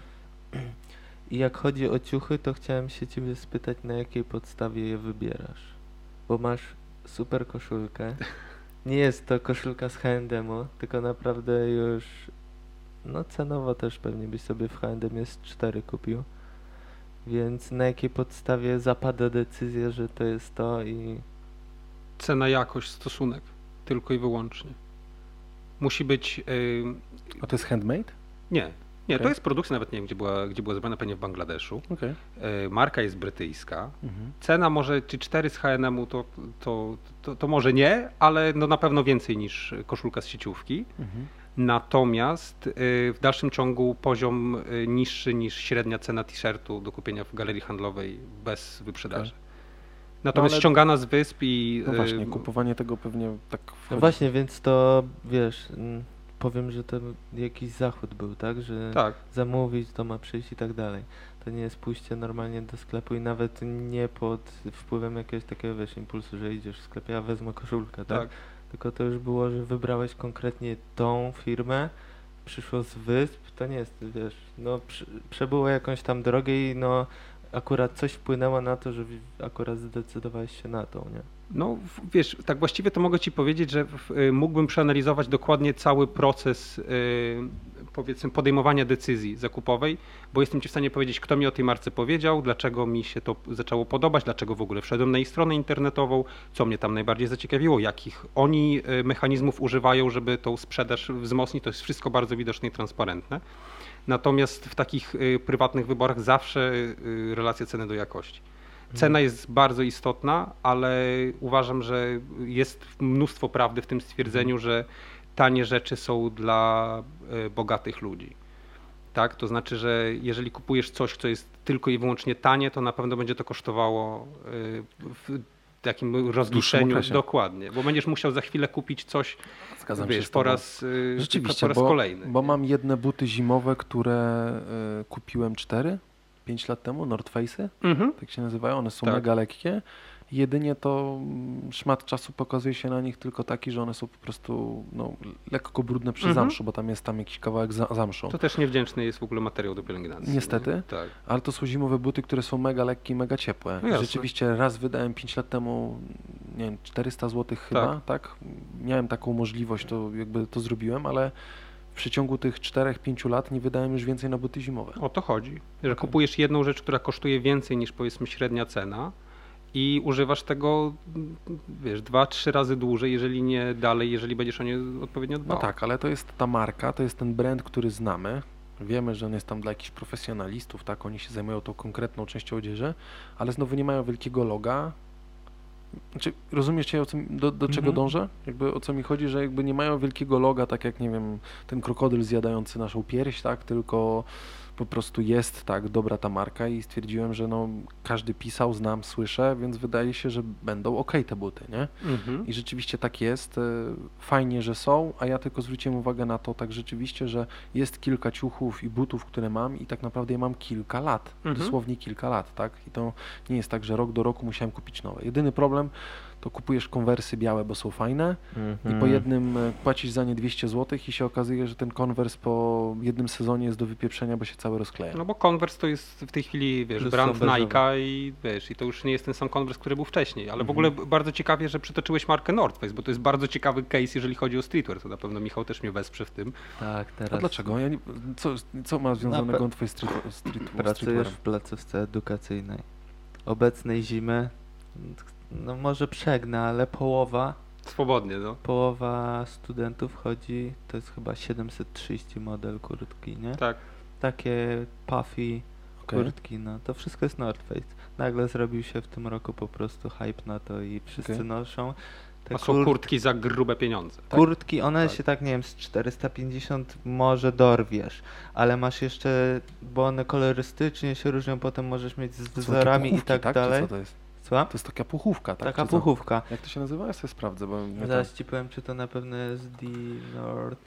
I jak chodzi o ciuchy, to chciałem się ciebie spytać, na jakiej podstawie je wybierasz? Bo masz super koszulkę. Nie jest to koszulka z H&M-u, tylko naprawdę już no cenowo też pewnie byś sobie w H&M jest 4 kupił. Więc na jakiej podstawie zapada decyzja, że to jest to i Cena, jakość, stosunek. Tylko i wyłącznie. Musi być... y, A to jest handmade? nie, nie, to Okej. jest produkcja, nawet nie wiem, gdzie była, gdzie była zrobiona, pewnie w Bangladeszu. Okej. Y, marka jest brytyjska. Mhm. Cena może, czy 4 z H&M-u to, to, to, to może nie, ale no na pewno więcej niż koszulka z sieciówki. Mhm. Natomiast y, w dalszym ciągu poziom y, niższy niż średnia cena t-shirtu do kupienia w galerii handlowej bez wyprzedaży. Natomiast ale- ściągana z wysp i No właśnie, kupowanie tego pewnie tak No wchodzi. właśnie, więc to wiesz, powiem, że to jakiś zachód był, tak? Że tak, zamówić, to ma przyjść i tak dalej. To nie jest pójście normalnie do sklepu i nawet nie pod wpływem jakiegoś takiego wiesz, impulsu, że idziesz w sklepie, a wezmę koszulkę, tak? tak. Tylko to już było, że wybrałeś konkretnie tą firmę, przyszło z wysp, to nie jest, wiesz, no przy, przebyło jakąś tam drogę i no akurat coś wpłynęło na to, że akurat zdecydowałeś się na tą, nie? No wiesz, tak właściwie to mogę ci powiedzieć, że y, mógłbym przeanalizować dokładnie cały proces y, powiedzmy podejmowania decyzji zakupowej, bo jestem ci w stanie powiedzieć, kto mi o tej marce powiedział, dlaczego mi się to zaczęło podobać, dlaczego w ogóle wszedłem na ich stronę internetową, co mnie tam najbardziej zaciekawiło, jakich oni y, mechanizmów używają, żeby tą sprzedaż wzmocnić. To jest wszystko bardzo widoczne i transparentne. Natomiast w takich prywatnych wyborach zawsze relacja ceny do jakości. Cena jest bardzo istotna, ale uważam, że jest mnóstwo prawdy w tym stwierdzeniu, że tanie rzeczy są dla e, bogatych ludzi. Tak, to znaczy, że jeżeli kupujesz coś, co jest tylko i wyłącznie tanie, to na pewno będzie to kosztowało e, w takim rozliczeniu dokładnie, bo będziesz musiał za chwilę kupić coś, Zgadzam wiesz, po raz, e, Rzeczywiście, po raz bo, kolejny. bo mam jedne buty zimowe, które kupiłem 4, 5 lat temu, North Face'y, Mhm. tak się nazywają, one są Tak. mega lekkie. Jedynie to mm, szmat czasu pokazuje się na nich tylko taki, że one są po prostu no, lekko brudne przy Mhm. zamszu, bo tam jest tam jakiś kawałek za, zamszu. To też niewdzięczny jest w ogóle materiał do pielęgnacji. Niestety. nie? Tak. Ale to są zimowe buty, które są mega lekkie i mega ciepłe. No. Rzeczywiście raz wydałem 5 lat temu, nie wiem, 400 zł chyba, tak. Miałem taką możliwość, to jakby to zrobiłem, ale w przeciągu tych 4-5 lat nie wydałem już więcej na buty zimowe. O to chodzi, że kupujesz jedną rzecz, która kosztuje więcej niż powiedzmy średnia cena i używasz tego, wiesz, dwa, trzy razy dłużej, jeżeli nie dalej, jeżeli będziesz o nie odpowiednio No dbał. tak, ale to jest ta marka, to jest ten brand, który znamy. Wiemy, że on jest tam dla jakichś profesjonalistów, tak, oni się zajmują tą konkretną częścią odzieży, ale znowu nie mają wielkiego loga. Znaczy, rozumiecie, o co, mi- do, do czego Mhm. dążę? Jakby o co mi chodzi, że jakby nie mają wielkiego loga, tak jak, nie wiem, ten krokodyl zjadający naszą pierś, tak, tylko po prostu jest tak dobra ta marka i stwierdziłem, że no każdy pisał, znam, słyszę, więc wydaje się, że będą ok te buty, nie? Mhm. I rzeczywiście tak jest. e, Fajnie, że są, a ja tylko zwróciłem uwagę na to tak rzeczywiście, że jest kilka ciuchów i butów, które mam i tak naprawdę je mam kilka lat. Mhm. Dosłownie kilka lat, tak? I to nie jest tak, że rok do roku musiałem kupić nowe. Jedyny problem to kupujesz konwersy białe, bo są fajne i Mhm. po jednym e, płacisz za nie 200 zł i się okazuje, że ten konwers po jednym sezonie jest do wypieprzenia, bo się cały rozkleja. No bo Converse to jest w tej chwili, wiesz, brand. Nike'a i wiesz, i to już nie jest ten sam Converse, który był wcześniej, ale w Mhm. ogóle bardzo ciekawie, że przytoczyłeś markę North Face, bo to jest bardzo ciekawy case, jeżeli chodzi o streetwear, to na pewno Michał też mnie wesprze w tym. Tak, teraz A dlaczego? Ja nie, co, co ma związanego twoje street, street, pracujesz streetwearem? w placówce edukacyjnej. Obecnej zimy, no może przegnę, ale połowa, Swobodnie, no. połowa studentów chodzi, to jest chyba 730 model kurtki, nie? Tak. Takie puffy Okej. kurtki, no to wszystko jest North Face. Nagle zrobił się w tym roku po prostu hype na to i wszyscy Okej. noszą. Te A są kur- kurtki za grube pieniądze. Tak? Kurtki, one Tak. się tak, nie wiem, z 450 może dorwiesz, ale masz jeszcze, bo one kolorystycznie się różnią, potem możesz mieć z wzorami i tak, Czy dalej. Co to jest? Są Słucham? To jest taka puchówka, tak? Taka puchówka. Jak to się nazywa? Ja sobie sprawdzę, bo... Zaraz ci powiem, czy to na pewno jest D Nord.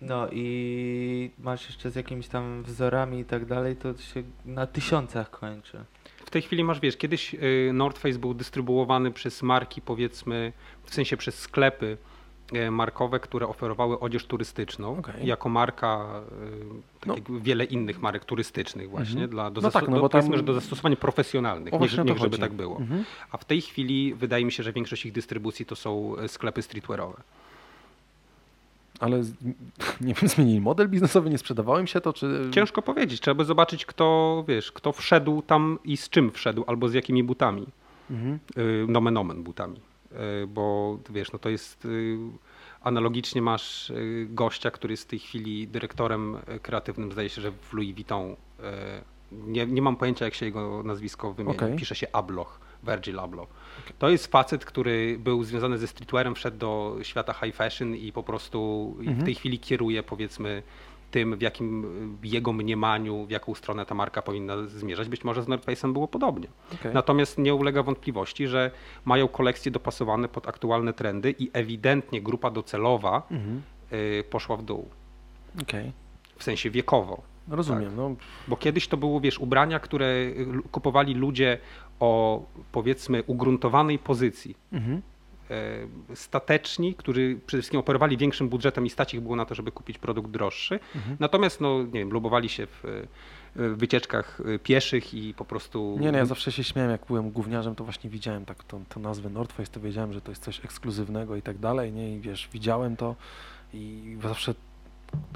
No i masz jeszcze z jakimiś tam wzorami i tak dalej, to się na tysiącach kończy. W tej chwili masz, wiesz, kiedyś y, North Face był dystrybuowany przez marki, powiedzmy, w sensie przez sklepy markowe, które oferowały odzież turystyczną. Okej. Jako marka, tak No. jak wiele innych marek turystycznych właśnie, Mhm. dla, do, No tak, no bo tam- do zastosowań profesjonalnych, O, nie, właśnie o nie to żeby tak było. Mhm. A w tej chwili wydaje mi się, że większość ich dystrybucji to są y, sklepy streetwearowe. Ale nie wiem, zmienili model biznesowy, nie sprzedawało im się to, czy... Ciężko powiedzieć, trzeba by zobaczyć, kto, wiesz, kto wszedł tam i z czym wszedł, albo z jakimi butami. Mhm. y, nomen omen butami, bo wiesz, no to jest y, analogicznie masz y, gościa, który jest w tej chwili dyrektorem y, kreatywnym, zdaje się, że w Louis Vuitton. y, Nie, nie mam pojęcia, jak się jego nazwisko wymieni. Okej. Pisze się Abloch, Virgil Abloh. To jest facet, który był związany ze streetwearem, wszedł do świata high fashion i po prostu i w Mhm. tej chwili kieruje powiedzmy tym, w jakim jego mniemaniu, w jaką stronę ta marka powinna zmierzać. Być może z North Face'em było podobnie. Okej. Natomiast nie ulega wątpliwości, że mają kolekcje dopasowane pod aktualne trendy i ewidentnie grupa docelowa Mhm. y, poszła w dół, Okej. w sensie wiekowo. Rozumiem, Tak. no Bo kiedyś to było, wiesz, ubrania, które kupowali ludzie o powiedzmy ugruntowanej pozycji. mhm. E, Stateczni, którzy przede wszystkim operowali większym budżetem i stać ich było na to, żeby kupić produkt droższy. Mhm. Natomiast, no nie wiem, lubowali się w, w wycieczkach y, pieszych i po prostu... Nie, no ja zawsze się śmiałem, jak byłem gówniarzem, to właśnie widziałem tak tą, tą nazwę North Face, to wiedziałem, że to jest coś ekskluzywnego i tak dalej, nie? I wiesz, widziałem to i zawsze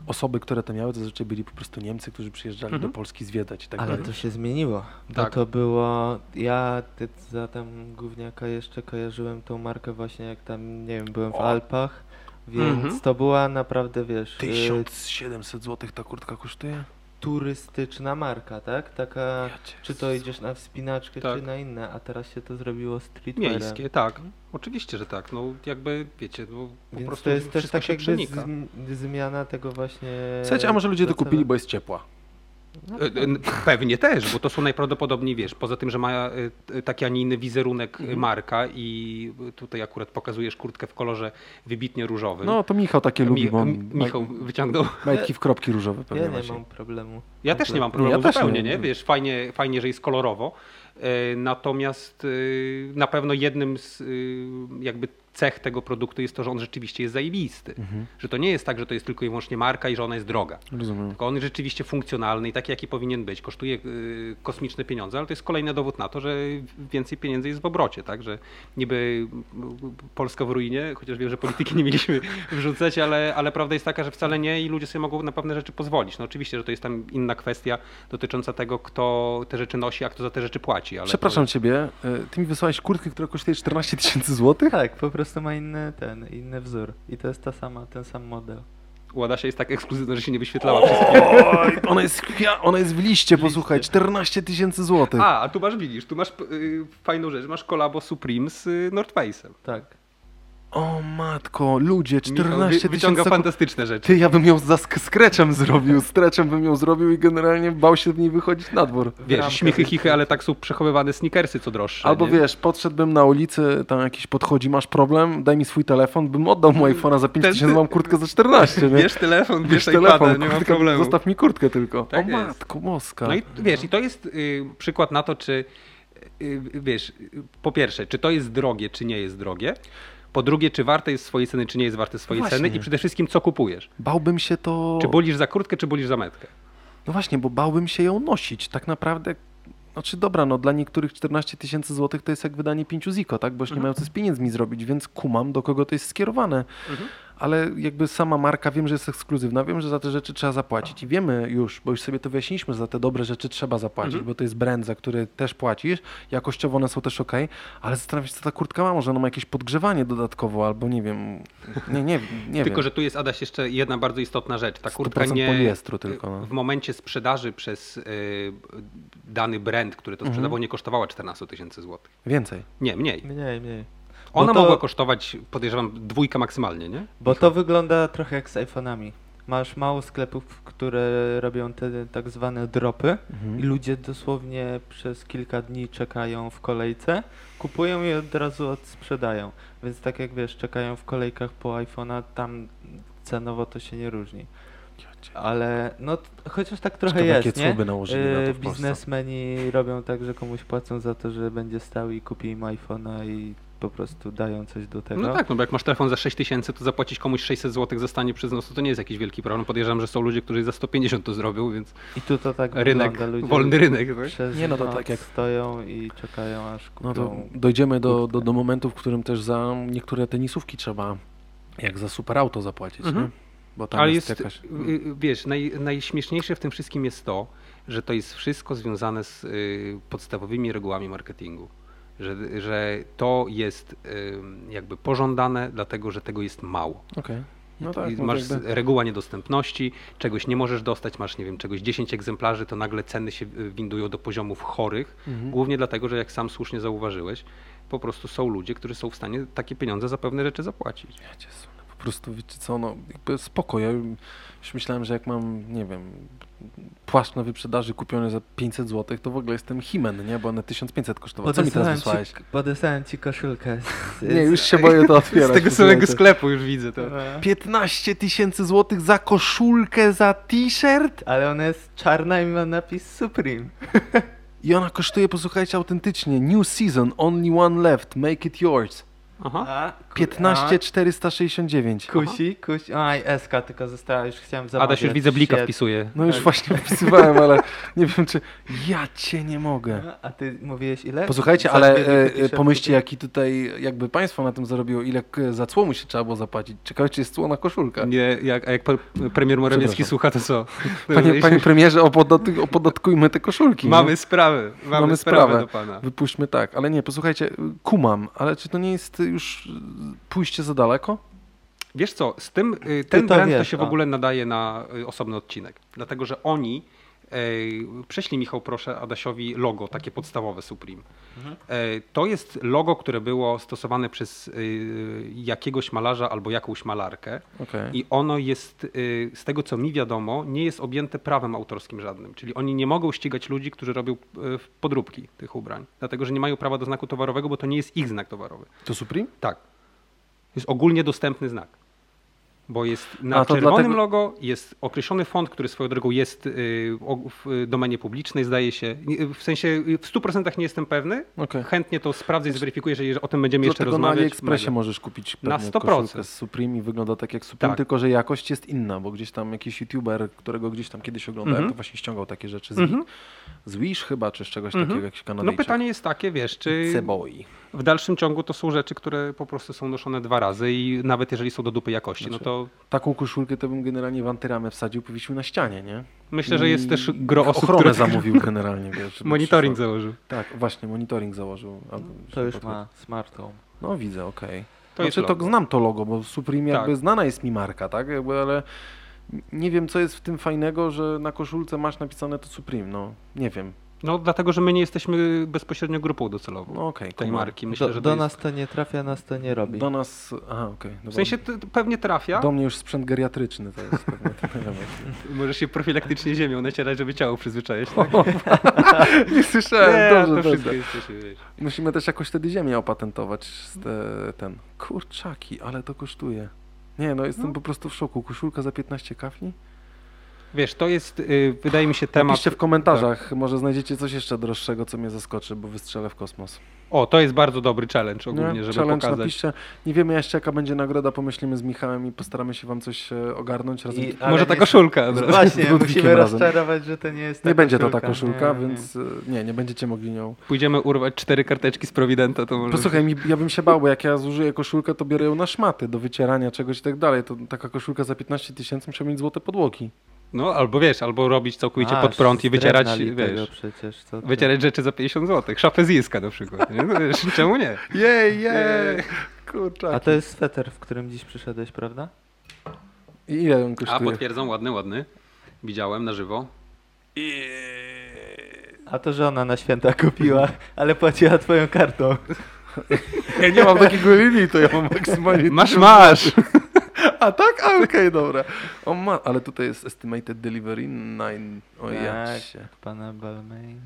osoby, które to miały, to zazwyczaj byli po prostu Niemcy, którzy przyjeżdżali Mhm. do Polski zwiedzać i tak Ale dalej. to się zmieniło. Bo Tak. to było. Ja ty, za tam gówniaka jeszcze kojarzyłem tą markę właśnie jak tam, nie wiem, byłem w O. Alpach, więc Mhm. to była naprawdę, wiesz, y, 1700 zł ta kurtka kosztuje? Turystyczna marka, tak? Taka, Ja czy to idziesz na wspinaczkę, Tak. czy na inne, a teraz się to zrobiło streetwearem. Miejskie, tak. Oczywiście, że tak. No jakby, wiecie, no po Więc prostu to jest też tak jakby zm- zmiana tego właśnie... Słuchajcie, a może ludzie to kupili, bo jest ciepła? No, E, Pewnie też, bo to są najprawdopodobniej, wiesz, poza tym, że ma e, taki, a nie inny wizerunek Mhm. marka i tutaj akurat pokazujesz kurtkę w kolorze wybitnie różowym. No to Michał takie Mi- lubi, bo Michał wyciągnął. majtki w kropki różowe pewnie ja nie nosi. mam problemu. Ja też nie mam problemu Ja też zupełnie, nie. nie? Wiesz, fajnie, fajnie, że jest kolorowo. E, Natomiast na pewno jednym z jakby cech tego produktu jest to, że on rzeczywiście jest zajebisty. Mhm. Że to nie jest tak, że to jest tylko i wyłącznie marka i że ona jest droga. Rozumiem. Tylko on jest rzeczywiście funkcjonalny i taki, jaki powinien być. Kosztuje y, kosmiczne pieniądze, ale to jest kolejny dowód na to, że więcej pieniędzy jest w obrocie, tak? Że niby y, Polska w ruinie, chociaż wiem, że polityki nie mieliśmy wrzucać, ale, ale prawda jest taka, że wcale nie i ludzie sobie mogą na pewne rzeczy pozwolić. No oczywiście, że to jest tam inna kwestia dotycząca tego, kto te rzeczy nosi, a kto za te rzeczy płaci. Ale Przepraszam to, ciebie, e, ty mi wysłałeś kurtkę, która kosztuje 14 tysięcy złotych? Tak, po prostu ma inny ten, inny wzór. I to jest ta sama, ten sam model. u Adasia jest tak ekskluzywna, że się nie wyświetlała wszystkim. Oj, ona jest, kwia- ona jest w liście, posłuchaj, 14 tysięcy złotych. A, a tu masz, widzisz, tu masz y, fajną rzecz, masz kolabo Supreme z y, North Face'em. Tak. O matko, ludzie, Michał 14 wy, wyciąga tysięcy... fantastyczne rzeczy. Ty, ja bym ją za sk- scratchem zrobił, stretchem bym ją zrobił i generalnie bał się w niej wychodzić na dwór. Wiesz, ramkę śmichy, chichy, ale tak są przechowywane sneakersy co droższe. Albo nie? wiesz, podszedłbym na ulicy, tam jakiś podchodzi, masz problem, daj mi swój telefon, bym oddał mu iPhone'a za 5 Ten- tysięcy, mam kurtkę za 14, nie? Bierz telefon, bierz, Bierz telefon, telefon, nie ma problemu. zostaw mi kurtkę tylko. Tak o jest. matko moska. No i wiesz, i to jest y, przykład na to, czy y, wiesz, y, po pierwsze, czy to jest drogie, czy nie jest drogie. Po drugie, czy warte jest swojej ceny, czy nie jest warte swojej No ceny. I przede wszystkim, co kupujesz. Bałbym się to... Czy bolisz za kurtkę, czy bolisz za metkę. No właśnie, bo bałbym się ją nosić. Tak naprawdę, znaczy dobra, no dla niektórych 14 tysięcy złotych to jest jak wydanie 5 ziko, tak? Bo już nie Mhm. mają co z pieniędzmi zrobić, więc kumam, do kogo to jest skierowane. Mhm. Ale jakby sama marka, wiem, że jest ekskluzywna, wiem, że za te rzeczy trzeba zapłacić i wiemy już, bo już sobie to wyjaśniliśmy, że za te dobre rzeczy trzeba zapłacić, Mhm. bo to jest brand, za który też płacisz, jakościowo one są też ok, ale zastanawiam się, co ta kurtka ma, może ona ma jakieś podgrzewanie dodatkowo, albo nie wiem, nie, nie, nie Tylko, wiem. że tu jest, Adaś, jeszcze jedna bardzo istotna rzecz. Ta kurtka 100% nie... poliestru tylko, no. W momencie sprzedaży przez y, dany brand, który to Mhm. sprzedawał, nie kosztowała 14 tysięcy złotych. Więcej. Nie, mniej. Mniej, mniej. Ona to- mogła kosztować, podejrzewam, dwójkę maksymalnie, nie? Bo to wygląda trochę jak z iPhone'ami. masz mało sklepów, które robią te tak zwane dropy i Mhm. ludzie dosłownie przez kilka dni czekają w kolejce, kupują i od razu odsprzedają. Więc tak jak wiesz, czekają w kolejkach po iPhone'a, tam cenowo to się nie różni. Ale no chociaż tak trochę Ciekawe, jakie jest, nie? Polsce. Biznesmeni robią tak, że komuś płacą za to, że będzie stał i kupi im iPhone'a i po prostu dają coś do tego. No tak, no bo jak masz telefon za 6 tysięcy, to zapłacić komuś 600 zł za stanie przez nos, to, to nie jest jakiś wielki problem. Podejrzewam, że są ludzie, którzy za 150 to zrobią, więc I tu to tak rynek, wolny rynek. Tak? Przez Nie, no to tak jak- stoją i czekają aż kupią. No to dojdziemy do, do, do momentu, w którym też za niektóre tenisówki trzeba jak za super auto zapłacić, Mhm. nie? Bo tam Ale jest, jest, jakaś... y, y, wiesz, naj, najśmieszniejsze w tym wszystkim jest to, że to jest wszystko związane z y, podstawowymi regułami marketingu. Że, że to jest jakby pożądane, dlatego że tego jest mało. Okej. No tak, no masz jakby- reguła niedostępności, czegoś nie możesz dostać, masz, nie wiem, czegoś 10 egzemplarzy, to nagle ceny się y, windują do poziomów chorych. Mhm. Głównie dlatego, że jak sam słusznie zauważyłeś, po prostu są ludzie, którzy są w stanie takie pieniądze za pewne rzeczy zapłacić. Ja cię sunę. Po prostu, wiecie co, no jakby spoko, ja już myślałem, że jak mam, nie wiem, płaszcz na wyprzedaży kupiony za 500 zł, to w ogóle jestem himen, nie? Bo one 1500 kosztowały. Co mi teraz wysłałeś? ci, podesłałem ci koszulkę. Z, Nie, już się boję to otwierać. Z tego samego sklepu już widzę to. 15 tysięcy złotych za koszulkę, za t-shirt? Ale ona jest czarna i ma napis Supreme. I ona kosztuje, posłuchajcie, autentycznie, new season, only one left, make it yours. Aha. A, ku- 15 469. A, kusi, kusi. Aj, SK tylko została, już chciałem zamawiać. Adaś już widzę blika Shit. wpisuje. No już Tak. właśnie wpisywałem, ale nie wiem czy... Ja cię nie mogę. A ty mówiłeś ile? Posłuchajcie, ale e, pomyślcie jaki tutaj jakby państwo na tym zarobiło, ile za cło mu się trzeba było zapłacić. Ciekawe czy jest cło na koszulkę. Nie, jak, a jak pre- premier Morawiecki słucha, to co? Panie, panie premierze, opodatkujmy te koszulki. Mamy sprawę, mamy, Mamy sprawę, sprawę. do pana. Wypuśćmy tak, ale nie, posłuchajcie, kumam, ale czy to nie jest już pójście za daleko? Wiesz co, z tym, y, ten to brand to wiesz, się w o. ogóle nadaje na y, osobny odcinek, dlatego że oni, e, prześlij Michał proszę Adasiowi logo, takie podstawowe Supreme. Mhm. E, to jest logo, które było stosowane przez y, jakiegoś malarza albo jakąś malarkę Okej. i ono jest, y, z tego co mi wiadomo, nie jest objęte prawem autorskim żadnym, czyli oni nie mogą ścigać ludzi, którzy robią y, podróbki tych ubrań, dlatego że nie mają prawa do znaku towarowego, bo to nie jest ich znak towarowy. To Supreme? Tak. Jest ogólnie dostępny znak. Bo jest na czerwonym dlatego- logo jest określony font, który swoją drogą jest y, w domenie publicznej, zdaje się. W sensie y, w 100% nie jestem pewny. Okej. Chętnie to sprawdzę i zweryfikuję, jeżeli o tym będziemy jeszcze Dlatego na rozmawiać. AliExpressie mega. możesz kupić Na pewnie 100%. koszulkę z Supreme i wygląda tak jak Supreme, Tak. tylko że jakość jest inna, bo gdzieś tam jakiś youtuber, którego gdzieś tam kiedyś oglądałem, Mhm. to właśnie ściągał takie rzeczy z, Mhm. z Wish chyba, czy z czegoś Mhm. takiego, jakiś No Kanadyjczyk. pytanie jest takie, wiesz, czy Ceboi. W dalszym ciągu to są rzeczy, które po prostu są noszone dwa razy i nawet jeżeli są do dupy jakości, no Znaczy, to Taką koszulkę to bym generalnie w antyramę wsadził, powiesił na ścianie, nie? myślę, że jest też gro osób, Ochronę które zamówił generalnie, wiesz. monitoring przyszło. założył. Tak, właśnie, monitoring założył. albo To już podchodzi. ma smart home. No widzę, okej. To jest znaczy, to znam to logo, bo Supreme jakby Tak. znana jest mi marka, tak? Jakby, ale nie wiem, co jest w tym fajnego, że na koszulce masz napisane to Supreme, no nie wiem. No dlatego, że my nie jesteśmy bezpośrednio grupą docelową No okej, tej marki. Myślę, Do, że do nas jest... to nie trafia, nas to nie robi. Do nas, aha, okej. dobra. W sensie to, to pewnie trafia. Do mnie już sprzęt geriatryczny to jest pewnie ten element. Możesz się profilaktycznie ziemią nacierać, żeby ciało przyzwyczaić. Tak? nie słyszałem, Nie, dobrze, to dobrze. wszystko jest. Musimy też jakoś wtedy ziemię opatentować, z te, ten, kurczaki, ale to kosztuje. Nie, no jestem No. po prostu w szoku. Koszulka za 15 kafli? Wiesz, to jest, y, wydaje mi się, temat... Napiszcie w komentarzach, może znajdziecie coś jeszcze droższego, co mnie zaskoczy, bo wystrzelę w kosmos. O, to jest bardzo dobry challenge ogólnie, Nie? żeby Challenge pokazać. napiszcie. Nie wiemy jeszcze jaka będzie nagroda, pomyślimy z Michałem i postaramy się wam coś e, ogarnąć razem. I- nie Może ta nie- koszulka. od razu. Właśnie, musimy razem. rozczarować, że to nie jest ta będzie to ta koszulka, Nie, nie. więc e, nie, nie będziecie mogli nią. Pójdziemy urwać cztery karteczki z Providenta, to może... Posłuchaj, mi, ja bym się bał, bo jak ja zużyję koszulkę, to biorę ją na szmaty do wycierania czegoś i tak dalej. To taka koszulka za 15 tysięcy muszę mieć złote podłogi. No, albo wiesz, albo robić całkowicie A, pod prąd i wycierać, wiesz, przecież, co ty. wycierać rzeczy za 50 zł. Szafę z Jiska na przykład, nie? No, wiesz, czemu nie? Jej, jej, kurczak. A to jest sweter, w którym dziś przyszedłeś, prawda? I ile on A, kosztuje? potwierdzam, ładny, ładny. Widziałem na żywo. A to żona na święta kupiła, ale płaciła twoją kartą. Ja nie mam takiego limitu, ja mam maksymalnie... Masz, masz! A tak? A okej, dobra. O ma, ale tutaj jest estimated delivery 9. O ja Tak. się. Pana Balmain.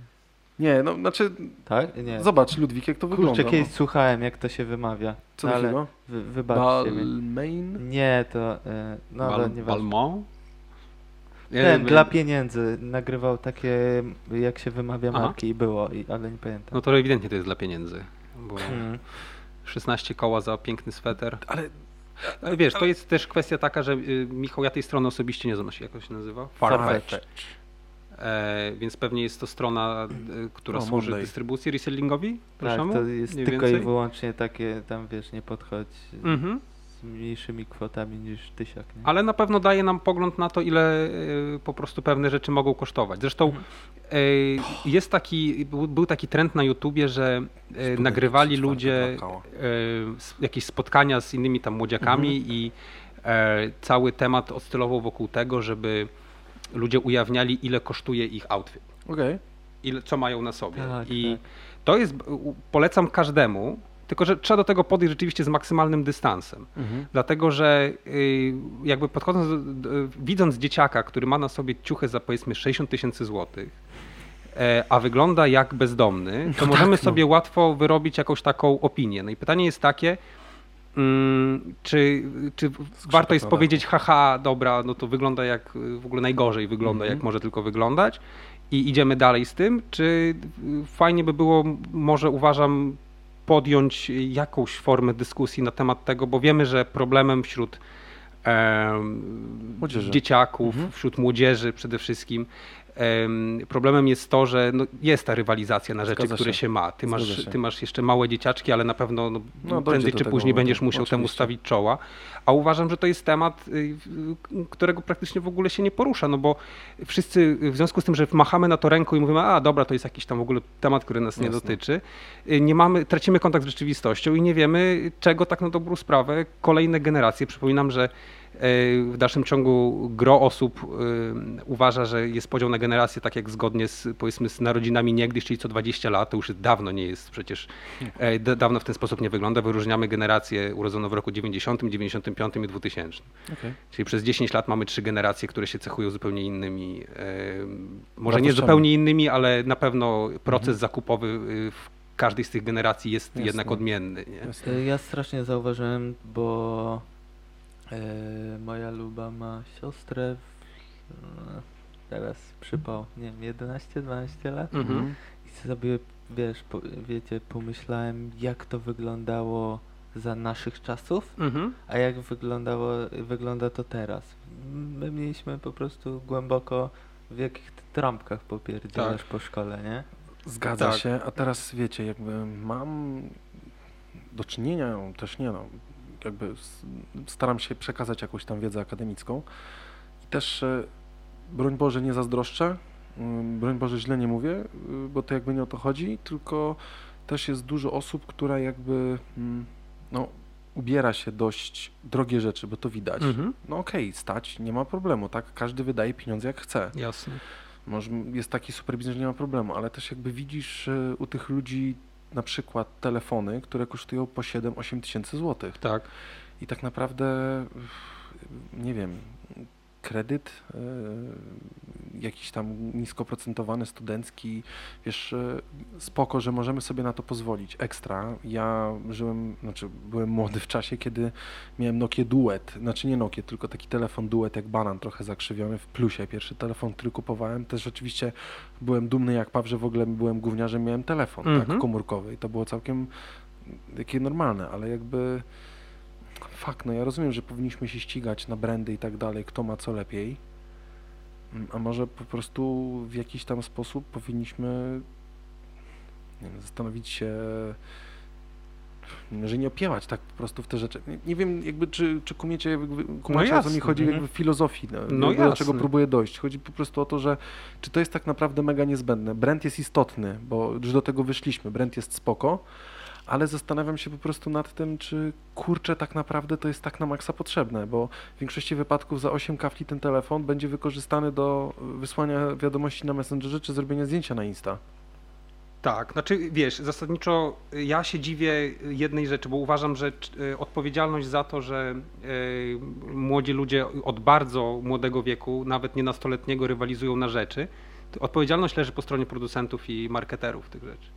Nie, no znaczy, Tak? Nie. zobacz Ludwik, jak to wygląda. Kurczę, kiedyś no. słuchałem, jak to się wymawia. Co no, ale wy, wybaczcie. Balmain? Nie, to... No, Bal, ale. Balmont? Nie, Ten, dla pieniędzy. Nagrywał takie, jak się wymawia Aha. marki i było, i, ale nie pamiętam. No to ewidentnie to jest dla pieniędzy. Bo Hmm. 16 koła za piękny sweter. Ale Ale wiesz, to jest też kwestia taka, że y, Michał, ja tej strony osobiście nie znam, jak to się nazywa? Farfetch. E, więc pewnie jest to strona, y, która O, służy Monday. dystrybucji resellingowi? Tak, to jest tylko i wyłącznie takie, tam wiesz, nie podchodź Mhm. Z mniejszymi kwotami niż tysiak, nie? Ale na pewno daje nam pogląd na to, ile y, po prostu pewne rzeczy mogą kosztować. Zresztą Mhm. y, jest taki, był, był taki trend na YouTubie, że y, nagrywali ludzie jakieś spotkania z innymi tam młodziakami Mhm. i e, cały temat oscylował wokół tego, żeby ludzie ujawniali, ile kosztuje ich outfit. okej. ile, co mają na sobie. Tak, I tak. to jest, polecam każdemu, tylko że trzeba do tego podejść rzeczywiście z maksymalnym dystansem. Mhm. Dlatego, że y, jakby podchodząc, do- do- widząc dzieciaka, który ma na sobie ciuchę za powiedzmy 60 tysięcy złotych, e, a wygląda jak bezdomny, to możemy tak, no. sobie łatwo wyrobić jakąś taką opinię. No i pytanie jest takie, mm, czy, czy warto jest powiedzieć, haha, dobra, no to wygląda jak y, w ogóle najgorzej wygląda, Mhm. jak może tylko wyglądać i idziemy dalej z tym, czy y, fajnie by było, może uważam, podjąć jakąś formę dyskusji na temat tego, bo wiemy, że problemem wśród Młodzieży. dzieciaków, Mhm. wśród młodzieży przede wszystkim, problemem jest to, że no, jest ta rywalizacja na rzeczy, Zgadza które się. się ma. Ty masz, się. ty masz jeszcze małe dzieciaczki, ale na pewno no, No, prędzej czy później będziesz musiał temu oczywiście. stawić czoła. A uważam, że to jest temat, y, którego praktycznie w ogóle się nie porusza, no bo wszyscy w związku z tym, że machamy na to ręką i mówimy, a dobra, to jest jakiś tam w ogóle temat, który nas nie Jasne. dotyczy, y, nie mamy, tracimy kontakt z rzeczywistością i nie wiemy, czego tak na dobrą sprawę kolejne generacje, przypominam, że w dalszym ciągu gro osób y, uważa, że jest podział na generacje, tak jak zgodnie z, powiedzmy, z narodzinami niegdyś, czyli co 20 lat, to już dawno nie jest przecież, e, dawno w ten sposób nie wygląda. Wyróżniamy generację urodzoną w roku 90, 95 i 2000. okej. Czyli przez 10 lat mamy trzy generacje, które się cechują zupełnie innymi, e, może nie zupełnie innymi, ale na pewno proces zakupowy y, w każdej z tych generacji jest Jasne. jednak odmienny. Nie? Ja strasznie zauważyłem, bo y, moja luba ma siostrę, w, y, teraz przypał, nie wiem, 11-12 lat. Mhm. I sobie, wiesz, po, wiecie, pomyślałem, jak to wyglądało za naszych czasów, Mhm. a jak wyglądało, wygląda to teraz. My mieliśmy po prostu głęboko w jakich trampkach popierdzielasz Tak. po szkole, nie? Zgadza Tak. się, a teraz wiecie, jakby mam do czynienia, też nie no, jakby staram się przekazać jakąś tam wiedzę akademicką i też e, broń Boże nie zazdroszczę, mm, broń Boże źle nie mówię, y, bo to jakby nie o to chodzi, tylko też jest dużo osób, która jakby mm, no, ubiera się dość drogie rzeczy, bo to widać. Mhm. No okej, stać, nie ma problemu, tak? Każdy wydaje pieniądze jak chce. Jasne. Może jest taki super biznes, że nie ma problemu, ale też jakby widzisz e, u tych ludzi na przykład telefony, które kosztują po 7-8 tysięcy złotych. Tak. I tak naprawdę, nie wiem, kredyt e, jakiś tam niskoprocentowany, studencki, wiesz, e, spoko, że możemy sobie na to pozwolić. Ekstra. Ja żyłem, znaczy byłem młody w czasie, kiedy miałem Nokia Duet, znaczy nie Nokia, tylko taki telefon Duet jak banan, trochę zakrzywiony w plusie. Pierwszy telefon, który kupowałem, też rzeczywiście byłem dumny jak Paw, że w ogóle byłem gówniarzem, miałem telefon, tak, Mhm. komórkowy i to było całkiem takie normalne, ale jakby fakt, no ja rozumiem, że powinniśmy się ścigać na brandy i tak dalej, kto ma co lepiej, Mm, a może po prostu w jakiś tam sposób powinniśmy wiem, zastanowić się, że nie opiewać tak po prostu w te rzeczy. Nie, nie wiem, jakby czy, czy kumiecie, jakby, kumacie o co mi chodzi mhm. jakby w filozofii, no, No do czego próbuję dojść. Chodzi po prostu o to, że czy to jest tak naprawdę mega niezbędne. Brand jest istotny, bo już do tego wyszliśmy, brand jest spoko, ale zastanawiam się po prostu nad tym, czy kurczę tak naprawdę to jest tak na maksa potrzebne, bo w większości wypadków za 8 kafli ten telefon będzie wykorzystany do wysłania wiadomości na Messengerze czy zrobienia zdjęcia na Insta. Tak, znaczy wiesz, zasadniczo ja się dziwię jednej rzeczy, bo uważam, że y, odpowiedzialność za to, że y, młodzi ludzie od bardzo młodego wieku, nawet nie nastoletniego, rywalizują na rzeczy, odpowiedzialność leży po stronie producentów i marketerów tych rzeczy.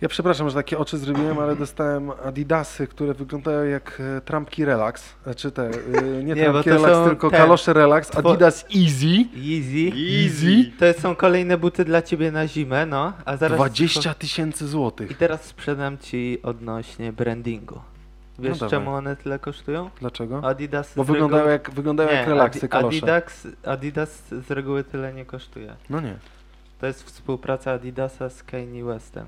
Ja przepraszam, że takie oczy zrobiłem, ale dostałem adidasy, które wyglądają jak e, trampki Relax. Znaczy te, e, nie, Nie, trampki Relax, tylko te- kalosze Relax. Adidas Easy. Easy. Easy. To są kolejne buty dla ciebie na zimę, no. A zaraz 20 tysięcy I złotych. teraz sprzedam ci odnośnie brandingu. Wiesz No czemu one tyle kosztują? Dlaczego? Adidas Bo wyglądają reguły- jak, wyglądają jak Nie, relaksy Adi- kalosze. Adidas, Adidas z reguły tyle nie kosztuje. No nie. To jest współpraca Adidasa z Kanye Westem.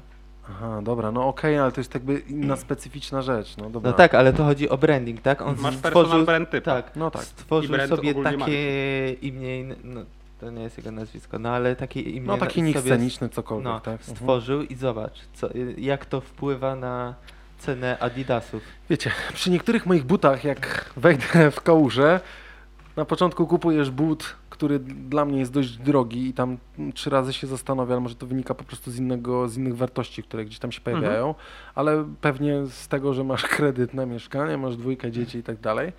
Aha, dobra, no okej, ale to jest jakby inna specyficzna rzecz. No, dobra. No tak, ale to chodzi o branding, tak? On Masz stworzył, personal brand typa. tak, No tak. I stworzył brand sobie ogólnie takie imię, no to nie jest jego nazwisko, no ale takie imię No taki nick sobie sceniczny, cokolwiek, no, tak? Mhm. stworzył i zobacz, co, jak to wpływa na cenę Adidasów. Wiecie, przy niektórych moich butach, jak wejdę w kałużę, na początku kupujesz but, który dla mnie jest dość drogi i tam trzy razy się zastanawiam, ale może to wynika po prostu z, innego, z innych wartości, które gdzieś tam się pojawiają, ale pewnie z tego, że masz kredyt na mieszkanie, masz dwójkę dzieci i tak dalej.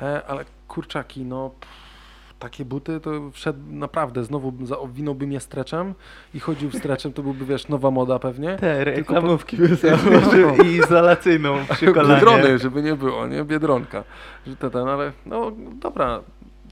E, ale kurczaki, no pff, takie buty to wszedł naprawdę, znowu owinąłbym je streczem i chodził w streczem, to byłby, wiesz, nowa moda pewnie. Te reklamówki by założył i izolacyjną przy kolanie. Biedrony, żeby nie było, nie? Biedronka. Że to ten, ale no dobra,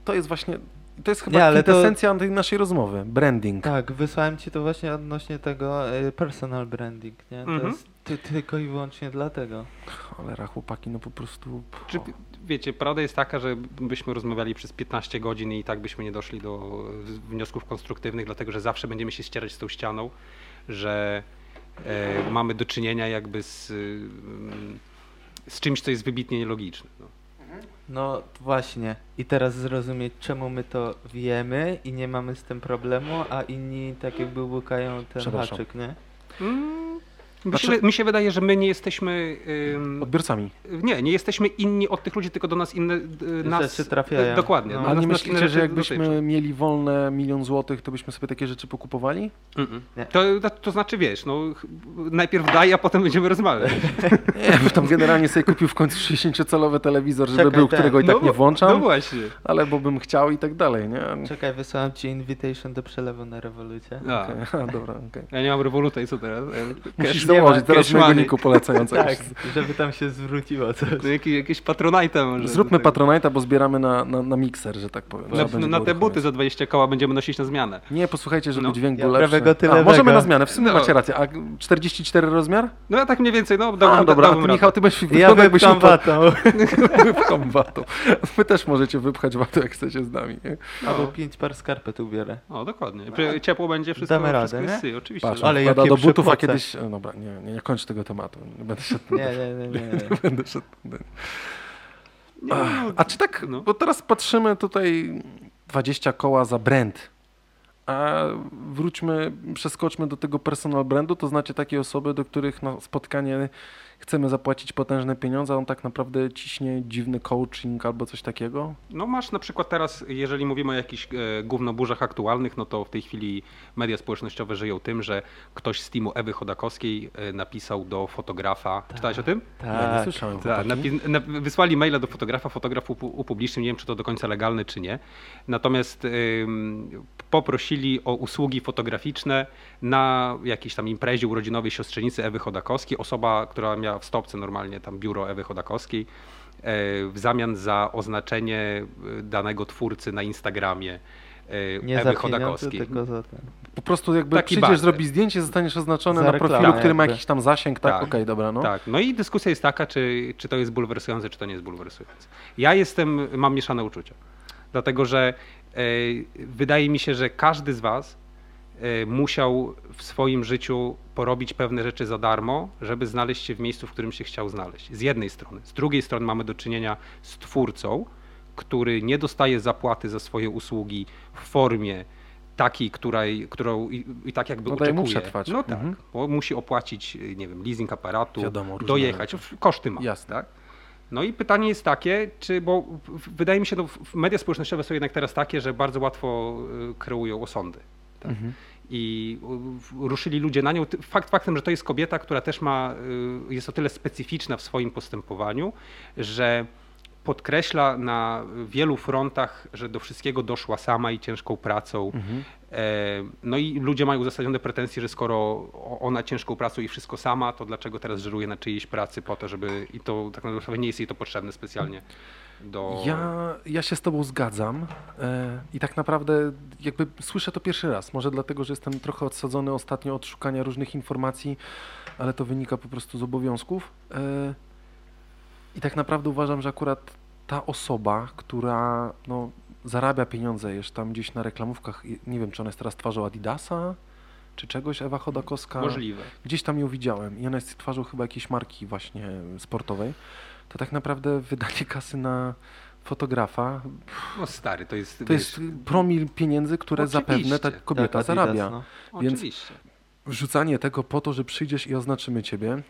to jest właśnie, to jest chyba Nie, ale to- kwintesencja tej naszej rozmowy. Branding. Tak, wysłałem ci to właśnie odnośnie tego y, personal branding, nie? To Mhm. jest ty, tylko i wyłącznie dlatego. Cholera, chłopaki, no po prostu... Czy, wiecie, prawda jest taka, że byśmy rozmawiali przez 15 godzin i tak byśmy nie doszli do wniosków konstruktywnych, dlatego że zawsze będziemy się ścierać z tą ścianą, że e, mamy do czynienia jakby z, z czymś, co jest wybitnie nielogiczne. No. No właśnie. I teraz zrozumieć, czemu my to wiemy i nie mamy z tym problemu, a inni tak jakby łukają ten haczyk, nie? Mm, mi, Znaczy- się, mi się wydaje, że my nie jesteśmy. ym, Odbiorcami. nie, nie jesteśmy inni od tych ludzi, tylko do nas inne. Nas, Rzeczy trafiają. Dokładnie. No. do A nie myślicie, że jakbyśmy dotyczą. mieli wolne milion złotych, to byśmy sobie takie rzeczy pokupowali? To, to znaczy, wiesz, no, najpierw daj, a potem będziemy rozmawiać. Nie, bo tam generalnie sobie kupił w końcu 60-calowy telewizor, żeby Czekaj, był, ten. którego i tak No, nie włączam, No właśnie. ale bo bym chciał i tak dalej, nie? Czekaj, wysłałem ci invitation do przelewu na rewolucję. A, Okej, a, dobra, okej. Ja nie mam rewoluta i co teraz? Musisz założyć teraz cash mojego money. niku polecającego. Tak, żeby tam się zwróciło coś. No, jakieś, jakieś patronite może. Zróbmy tego. Patronite'a, bo zbieramy na, na, na mikser, że tak powiem. Na, na te buty za 20 koła będziemy nosić na zmianę. Nie, posłuchajcie, żeby No. dźwięk Ja był lepszy. prawego, ty A, możemy na zmianę, w sumie No. macie rację. A 44 rozmiar? No ja tak mniej więcej, no A, dałbym, dobra, a dałbym ty, radę. Michał, ty będziesz Ja wyglądał jakbyś watą. Wypcham watą. Wy też możecie wypchać watą, jak chcecie z nami. Albo pięć par skarpet ubierę. O, dokładnie. Ciepło będzie, wszystko, Damy radę, wszystko nie? jest sy, oczywiście. Patrz, Ale jakie do butów, a kiedyś... e, Dobra, nie, nie, nie kończ tego tematu. Nie będę szedł... Nie, nie, nie, nie. nie. Będę szedł... Nie, no, A czy tak, No. bo teraz patrzymy tutaj 20 koła za brand, a wróćmy, przeskoczmy do tego personal brandu, to znacie takie osoby, do których na spotkanie chcemy zapłacić potężne pieniądze, a on tak naprawdę ciśnie dziwny coaching albo coś takiego? No masz na przykład teraz, jeżeli mówimy o jakichś e, gównoburzach aktualnych, no to w tej chwili media społecznościowe żyją tym, że ktoś z teamu Ewy Chodakowskiej e, napisał do fotografa. Czytałeś o tym? Ja nie Tak. słyszałem. Tak, napi- na, wysłali maila do fotografa, fotograf upu- upublicznił, nie wiem czy to do końca legalne czy nie. Natomiast ym, poprosili o usługi fotograficzne na jakiejś tam imprezie urodzinowej siostrzenicy Ewy Chodakowskiej. Osoba, która miała w stopce normalnie tam biuro Ewy Chodakowskiej, e, w zamian za oznaczenie e, danego twórcy na Instagramie e, Nie Ewy Chodakowskiej. tylko za ten. Po prostu jakby Taki przyjdziesz, barter. zrobisz zdjęcie, zostaniesz oznaczony Za na profilu, który ma jakiś tam zasięg, tak? Tak. Okej, dobra, no. Tak, no i dyskusja jest taka, czy, czy to jest bulwersujące, czy to nie jest bulwersujące. Ja jestem, mam mieszane uczucia, dlatego że e, wydaje mi się, że każdy z was musiał w swoim życiu porobić pewne rzeczy za darmo, żeby znaleźć się w miejscu, w którym się chciał znaleźć. Z jednej strony. Z drugiej strony mamy do czynienia z twórcą, który nie dostaje zapłaty za swoje usługi w formie takiej, której, którą i, i tak jakby No oczekuje. No tak, Mhm. bo musi opłacić, nie wiem, leasing aparatu, Wiadomo, dojechać, rzeczy. koszty ma. Jasne. Tak? No i pytanie jest takie, czy, bo wydaje mi się, że media społecznościowe są jednak teraz takie, że bardzo łatwo y, kreują osądy. Tak? Mhm. I ruszyli ludzie na nią. Fakt faktem, że to jest kobieta, która też ma, y, jest o tyle specyficzna w swoim postępowaniu, że podkreśla na wielu frontach, że do wszystkiego doszła sama i ciężką pracą. Mhm. E, No i ludzie mają uzasadnione pretensje, że skoro ona ciężką pracą i wszystko sama, to dlaczego teraz żeruje na czyjejś pracy po to, żeby i to tak naprawdę nie jest jej to potrzebne specjalnie do... Ja, ja się z tobą zgadzam e, i tak naprawdę jakby słyszę to pierwszy raz. Może dlatego, że jestem trochę odsadzony ostatnio od szukania różnych informacji, ale to wynika po prostu z obowiązków. E, I tak naprawdę uważam, że akurat ta osoba, która no, zarabia pieniądze jeszcze tam gdzieś na reklamówkach, nie wiem, czy ona jest teraz twarzą Adidasa, czy czegoś, Ewa Chodakowska. Możliwe. Gdzieś tam ją widziałem i ona jest twarzą chyba jakiejś marki właśnie sportowej. To tak naprawdę wydanie kasy na fotografa No stary, to jest... to jest promil pieniędzy, które zapewne ta kobieta Tak, Adidas, zarabia. no. więc- Oczywiście. Wrzucanie tego po to, że przyjdziesz i oznaczymy ciebie.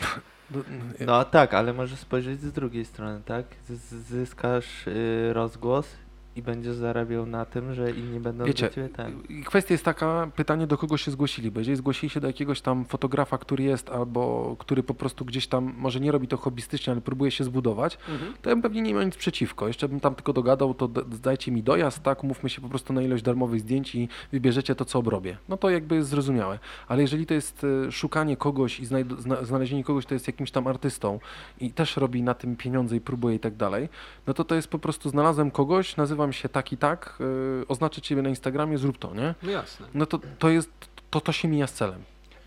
No, No tak, ale możesz spojrzeć z drugiej strony, tak? Z- Zyskasz y, rozgłos i będziesz zarabiał na tym, że inni będą Wiecie, do ciebie ten. Kwestia jest taka, pytanie do kogo się zgłosili, bo jeżeli zgłosili się do jakiegoś tam fotografa, który jest, albo który po prostu gdzieś tam, może nie robi to hobbystycznie, ale próbuje się zbudować, Mhm. to ja bym pewnie nie miał nic przeciwko. Jeszcze bym tam tylko dogadał, to dajcie mi dojazd, tak, umówmy się po prostu na ilość darmowych zdjęć i wybierzecie to, co obrobię. No to jakby jest zrozumiałe. Ale jeżeli to jest e, szukanie kogoś i znalezienie kogoś, kto jest jakimś tam artystą i też robi na tym pieniądze i próbuje i tak dalej, no to to jest po prostu znalazłem kogoś, nazywam się tak i tak, e, oznaczę ciebie na Instagramie, zrób to, nie? No jasne. No to, to jest, to, to się mija z celem.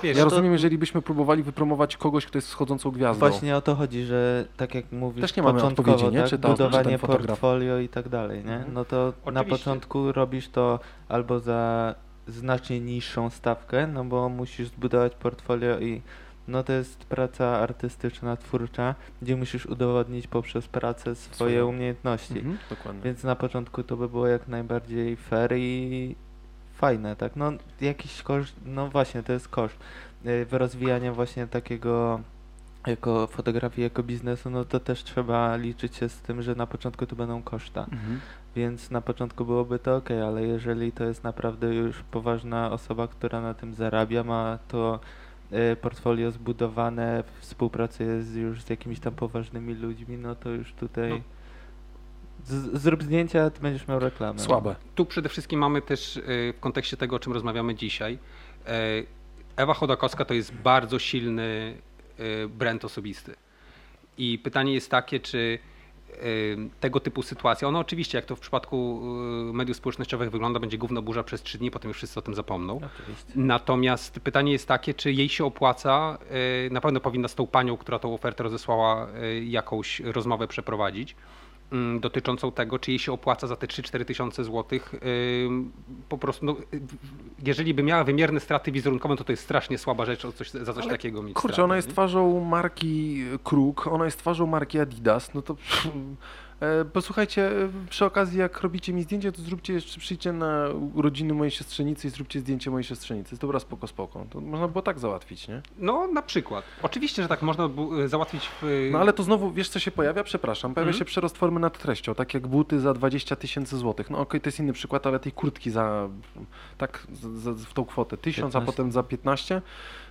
Wiesz, Ja to- rozumiem, jeżeli byśmy próbowali wypromować kogoś, kto jest wschodzącą gwiazdą. Właśnie o to chodzi, że tak jak mówisz, Też nie mamy odpowiedzi, nie? tak, Czy to- czy budowanie fotograf. portfolio i tak dalej, nie? Mhm. No to na Oczywiście. początku robisz to albo za znacznie niższą stawkę, no bo musisz zbudować portfolio i no to jest praca artystyczna, twórcza, gdzie musisz udowodnić poprzez pracę swoje Swoje. umiejętności. Mhm, dokładnie. Więc na początku to by było jak najbardziej fair i fajne, tak? No jakiś koszt, no właśnie, to jest koszt. Y, Rozwijania właśnie takiego jako fotografii, jako biznesu, no to też trzeba liczyć się z tym, że na początku to będą koszta. Mhm. Więc na początku byłoby to ok, ale jeżeli to jest naprawdę już poważna osoba, która na tym zarabia, ma to portfolio zbudowane, współpracuje z, już z jakimiś tam poważnymi ludźmi, no to już tutaj No. z, zrób zdjęcia, ty będziesz miał reklamę. Słabe. Tu przede wszystkim mamy też y, w kontekście tego, o czym rozmawiamy dzisiaj. y, Ewa Chodakowska to jest bardzo silny brand osobisty. I pytanie jest takie, czy tego typu sytuacja, ona oczywiście, jak to w przypadku y, mediów społecznościowych wygląda, będzie gówno burza przez trzy dni, potem już wszyscy o tym zapomną. Oczywiście. Natomiast pytanie jest takie, czy jej się opłaca, y, na pewno powinna z tą panią, która tą ofertę rozesłała, y, jakąś rozmowę przeprowadzić dotyczącą tego, czy jej się opłaca za te 3-4 tysiące złotych. Po prostu, no, jeżeli by miała wymierne straty wizerunkowe, to to jest strasznie słaba rzecz o coś, za coś Ale takiego mieć Kurczę, straty, ona jest nie? twarzą marki Kruk, ona jest twarzą marki Adidas, no to posłuchajcie, e, przy okazji jak robicie mi zdjęcie, to zróbcie jeszcze, przyjdźcie na urodziny mojej siostrzenicy i zróbcie zdjęcie mojej siostrzenicy. Dobra, spoko, spoko. To można było tak załatwić, nie? No, na przykład. Oczywiście, że tak można bu- załatwić w... No ale to znowu, wiesz co się pojawia? Przepraszam, pojawia Mhm. się przerost formy nad treścią, tak jak buty za 20 tysięcy złotych. No okej, to jest inny przykład, ale tej kurtki za, tak, za, za, w tą kwotę 1000, a 15. potem za 15,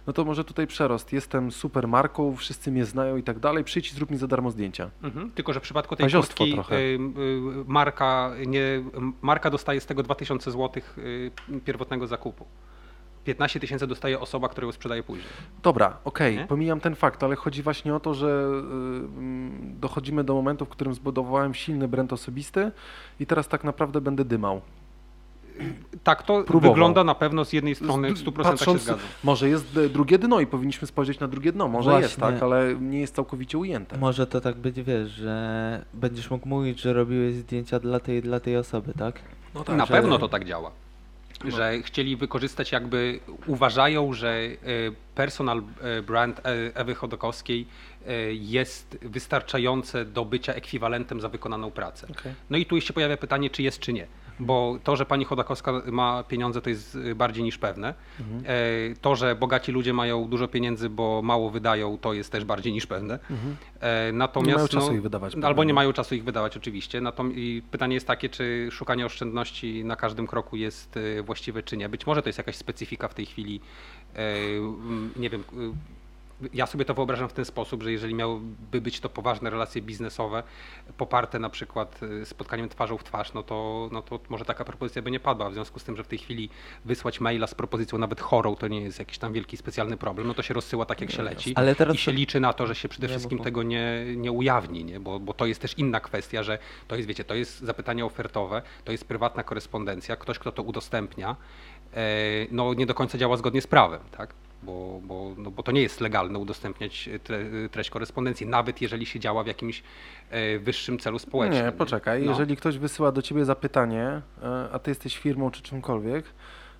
no to może tutaj przerost. Jestem super marką, wszyscy mnie znają i tak dalej, przyjdź i zrób mi za darmo zdjęcia. Mhm. Tylko, że w przypadku tej Paziostwo kurtki trochę. y, y, marka, nie, marka dostaje z tego 2000 zł y, pierwotnego zakupu. 15 tysięcy dostaje osoba, która ją sprzedaje później. Dobra, okej, Nie? pomijam ten fakt, ale chodzi właśnie o to, że dochodzimy do momentu, w którym zbudowałem silny brand osobisty i teraz tak naprawdę będę dymał. Tak to Próbował. wygląda na pewno z jednej strony w Z- 100% patrząc- się zgadzam. Może jest drugie dno i powinniśmy spojrzeć na drugie dno. Może jest, Właśnie. tak, ale nie jest całkowicie ujęte. Może to tak być, wiesz, że będziesz mógł mówić, że robiłeś zdjęcia dla tej dla tej osoby, tak? No tak, na że- pewno to tak działa. Że chcieli wykorzystać jakby, uważają, że e, personal e, brand e, Ewy Chodakowskiej e, jest wystarczające do bycia ekwiwalentem za wykonaną pracę. Okej. No i tu się pojawia pytanie, czy jest, czy nie. Bo to, że pani Chodakowska ma pieniądze, to jest y, bardziej niż pewne. Mhm. E, To, że bogaci ludzie mają dużo pieniędzy, bo mało wydają, to jest też bardziej niż pewne. Mhm. E, Natomiast, Nie mają czasu no, ich wydawać. Albo pewnie. nie mają czasu ich wydawać oczywiście. Natom- i pytanie jest takie, czy szukanie oszczędności na każdym kroku jest y, właściwe, czy nie. Być może to jest jakaś specyfika w tej chwili. e, Nie wiem. Ja sobie to wyobrażam w ten sposób, że jeżeli miałyby być to poważne relacje biznesowe, poparte na przykład y, spotkaniem twarzą w twarz, no to, no to może taka propozycja by nie padła. W związku z tym, że w tej chwili wysłać maila z propozycją nawet chorą, to nie jest jakiś tam wielki specjalny problem, no to się rozsyła tak, jak się leci Ale teraz i się liczy na to, że się przede wszystkim tego nie, nie ujawni, nie? Bo, bo to jest też inna kwestia, że to jest, wiecie, to jest zapytanie ofertowe, to jest prywatna korespondencja, ktoś, kto to udostępnia, e, no nie do końca działa zgodnie z prawem, tak? Bo, bo, no, bo to nie jest legalne udostępniać tre, treść korespondencji, nawet jeżeli się działa w jakimś e, wyższym celu społecznym. Nie, poczekaj. No. Jeżeli ktoś wysyła do ciebie zapytanie, e, a ty jesteś firmą czy czymkolwiek,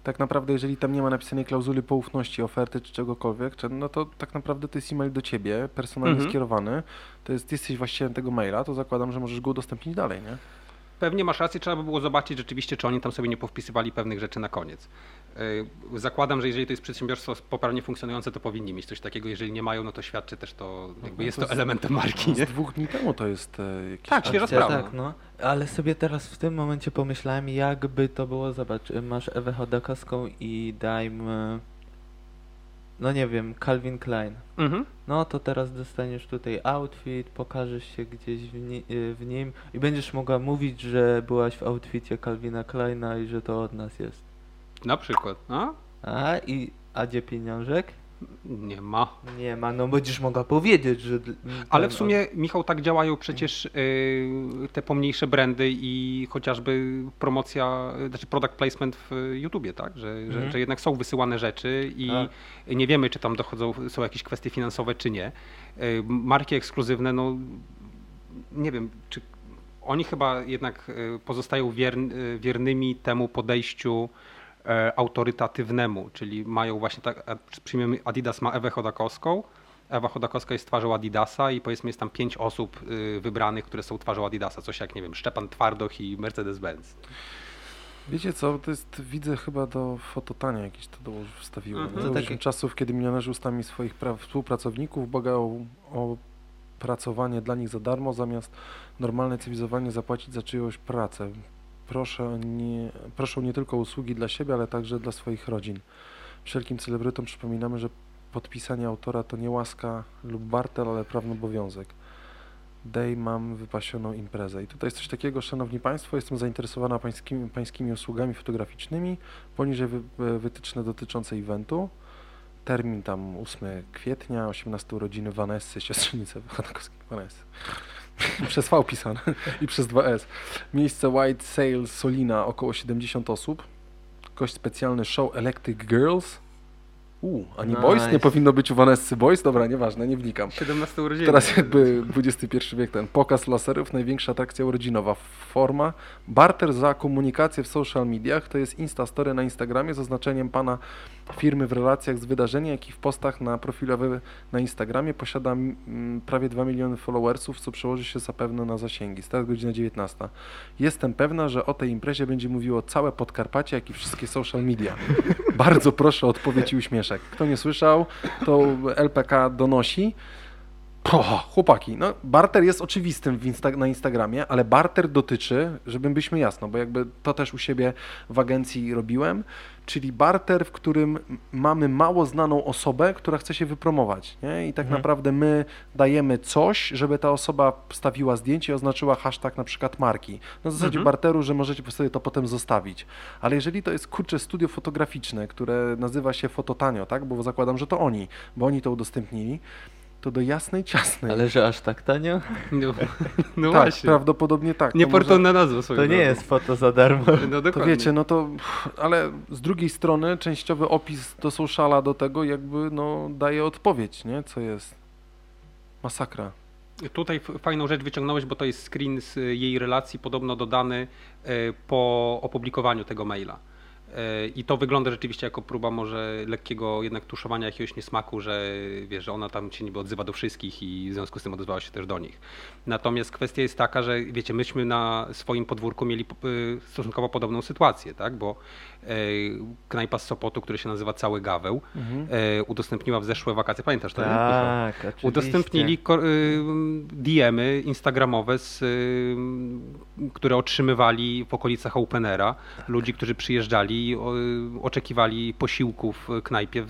tak naprawdę jeżeli tam nie ma napisanej klauzuli poufności, oferty czy czegokolwiek, no to tak naprawdę to jest e-mail do ciebie, personalnie Mhm. skierowany, to jest, ty jesteś właścicielem tego maila, to zakładam, że możesz go udostępnić dalej, nie? Pewnie masz rację, trzeba by było zobaczyć rzeczywiście, czy oni tam sobie nie powpisywali pewnych rzeczy na koniec. Yy, Zakładam, że jeżeli to jest przedsiębiorstwo poprawnie funkcjonujące, to powinni mieć coś takiego. Jeżeli nie mają, no to świadczy też to, jakby no jest to to z- elementem marki. Z Nie? dwóch dni temu to jest e, jakiś... Tak, świeża sprawa. Tak, no. Ale sobie teraz w tym momencie pomyślałem, jakby to było, zobacz, masz Ewę Chodakowską i dajmy, no nie wiem, Calvin Klein. Mhm. No to teraz dostaniesz tutaj outfit, pokażesz się gdzieś w, ni- y, w nim i będziesz mogła mówić, że byłaś w outficie Calvina Kleina i że to od nas jest. Na przykład. A? A i a gdzie pieniążek? Nie ma. Nie ma, no będziesz mogła powiedzieć, że... Ale w sumie, Michał, tak działają przecież yy, te pomniejsze brandy i chociażby promocja, znaczy product placement w YouTubie, tak? Że, że, Mhm. że jednak są wysyłane rzeczy i Tak. nie wiemy, czy tam dochodzą, są jakieś kwestie finansowe, czy nie. Yy, Marki ekskluzywne, no nie wiem, czy oni chyba jednak yy, pozostają wiern, yy, wiernymi temu podejściu autorytatywnemu, czyli mają właśnie tak, a przyjmiemy Adidas ma Ewę Chodakowską, Ewa Chodakowska jest twarzą Adidasa i powiedzmy jest tam pięć osób y, wybranych, które są twarzą Adidasa, coś jak, nie wiem, Szczepan Twardoch i Mercedes-Benz. Wiecie co, to jest, widzę chyba do fototania jakieś to dołoży, wstawiłem. Mhm. To takie- czasów, kiedy milionerzy ustami swoich pra- współpracowników błagają o pracowanie dla nich za darmo, zamiast normalne cywilizowanie zapłacić za czyjąś pracę. Proszę nie, proszą nie tylko usługi dla siebie, ale także dla swoich rodzin. Wszelkim celebrytom przypominamy, że podpisanie autora to nie łaska lub barter, ale prawny obowiązek. Dej mam wypasioną imprezę. I tutaj jest coś takiego, szanowni państwo, jestem zainteresowana pańskimi, pańskimi usługami fotograficznymi, poniżej wy- wytyczne dotyczące eventu. Termin tam 8 kwietnia, 18 urodziny Vanessy, siostrzenicy Chodakowskiej Vanessy. przez V pisane i przez 2S. Miejsce White Sail Solina, około 70 osób. Gość specjalny show Electric Girls. U, ani Boys? Nie Nice. powinno być u Vanessy Boys? Dobra, nieważne, nie wnikam. 17 urodziny. Teraz jakby XXI wiek ten pokaz laserów, największa atrakcja urodzinowa forma. Barter za komunikację w social mediach to jest Instastory na Instagramie z oznaczeniem pana firmy w relacjach z wydarzeniem, jak i w postach na profilowy na Instagramie. Posiada mm, prawie 2 miliony followersów, co przełoży się zapewne na zasięgi. Start godzina 19. Jestem pewna, że o tej imprezie będzie mówiło całe Podkarpacie, jak i wszystkie social media. Bardzo proszę o odpowiedź i Kto nie słyszał, to LPK donosi. O, chłopaki, no barter jest oczywistym w insta- na Instagramie, ale barter dotyczy, żebyśmy jasno, bo jakby to też u siebie w agencji robiłem, czyli barter, w którym mamy mało znaną osobę, która chce się wypromować, nie? I tak Mhm. naprawdę my dajemy coś, żeby ta osoba wstawiła zdjęcie i oznaczyła hashtag na przykład marki. Na zasadzie Mhm. barteru, że możecie sobie to potem zostawić. Ale jeżeli to jest kurcze studio fotograficzne, które nazywa się Fototanio, tak? Bo zakładam, że to oni, bo oni to udostępnili, to do jasnej ciasnej. Ale że aż tak tanio? No, no tak, właśnie. prawdopodobnie tak. To może- nazwa swoją To nie jest foto za darmo. No To dokładnie. wiecie, no to, ale z drugiej strony częściowy opis do sociala do tego jakby no daje odpowiedź, nie? Co jest masakra. Tutaj fajną rzecz wyciągnąłeś, bo to jest screen z y, jej relacji, podobno dodany y, po opublikowaniu tego maila. E, I to wygląda rzeczywiście jako próba może lekkiego jednak tuszowania jakiegoś niesmaku, że wiesz, że ona tam się niby odzywa do wszystkich i w związku z tym odezwała się też do nich. Natomiast kwestia jest taka, że wiecie, myśmy na swoim podwórku mieli y, stosunkowo podobną sytuację, tak? Bo e, knajpa z Sopotu, który się nazywa Cały Gaweł, Mhm. e, udostępniła w zeszłe wakacje, pamiętasz to? Tak, oczywiście. Udostępnili y, DM-y instagramowe, z, y, które otrzymywali w okolicach Openera. Ludzi, którzy przyjeżdżali, o, oczekiwali posiłków w knajpie.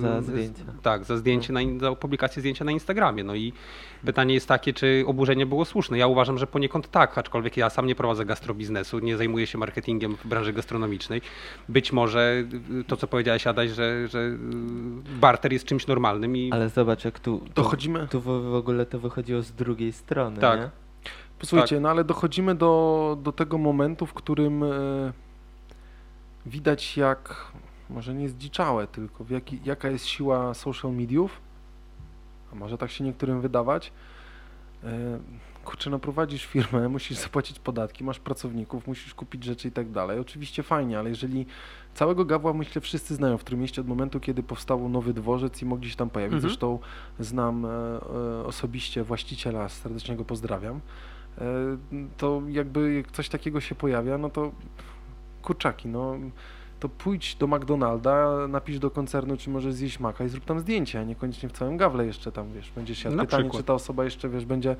Za z- zdjęcia. Tak, za zdjęcie, na, za publikację zdjęcia na Instagramie. No i pytanie jest takie, czy oburzenie było słuszne. Ja uważam, że poniekąd tak, aczkolwiek ja sam nie prowadzę gastrobiznesu, nie zajmuję się marketingiem w branży gastronomicznej. Być może to, co powiedziałeś Adaś, że, że barter jest czymś normalnym i Ale zobacz, jak tu, tu, Dochodzimy, tu w, ogóle to wychodziło z drugiej strony, Tak. nie? posłuchajcie, no ale dochodzimy do, do tego momentu, w którym e, widać jak, może nie zdziczałe, tylko w jaki, jaka jest siła social mediów, a może tak się niektórym wydawać. E, kurczę, no prowadzisz firmę, musisz zapłacić podatki, masz pracowników, musisz kupić rzeczy i tak dalej. Oczywiście fajnie, ale jeżeli całego Gawła myślę wszyscy znają w którym mieście od momentu, kiedy powstał nowy dworzec i mogli się tam pojawić. Mhm. Zresztą znam e, e, osobiście właściciela, serdecznie go pozdrawiam. E, to jakby jak coś takiego się pojawia, no to kurczaki, no to pójdź do McDonalda, napisz do koncernu, czy możesz zjeść maka i zrób tam zdjęcie, a niekoniecznie w całym gawle jeszcze tam, wiesz, będziesz się pytanie, przykład. czy ta osoba jeszcze, wiesz, będzie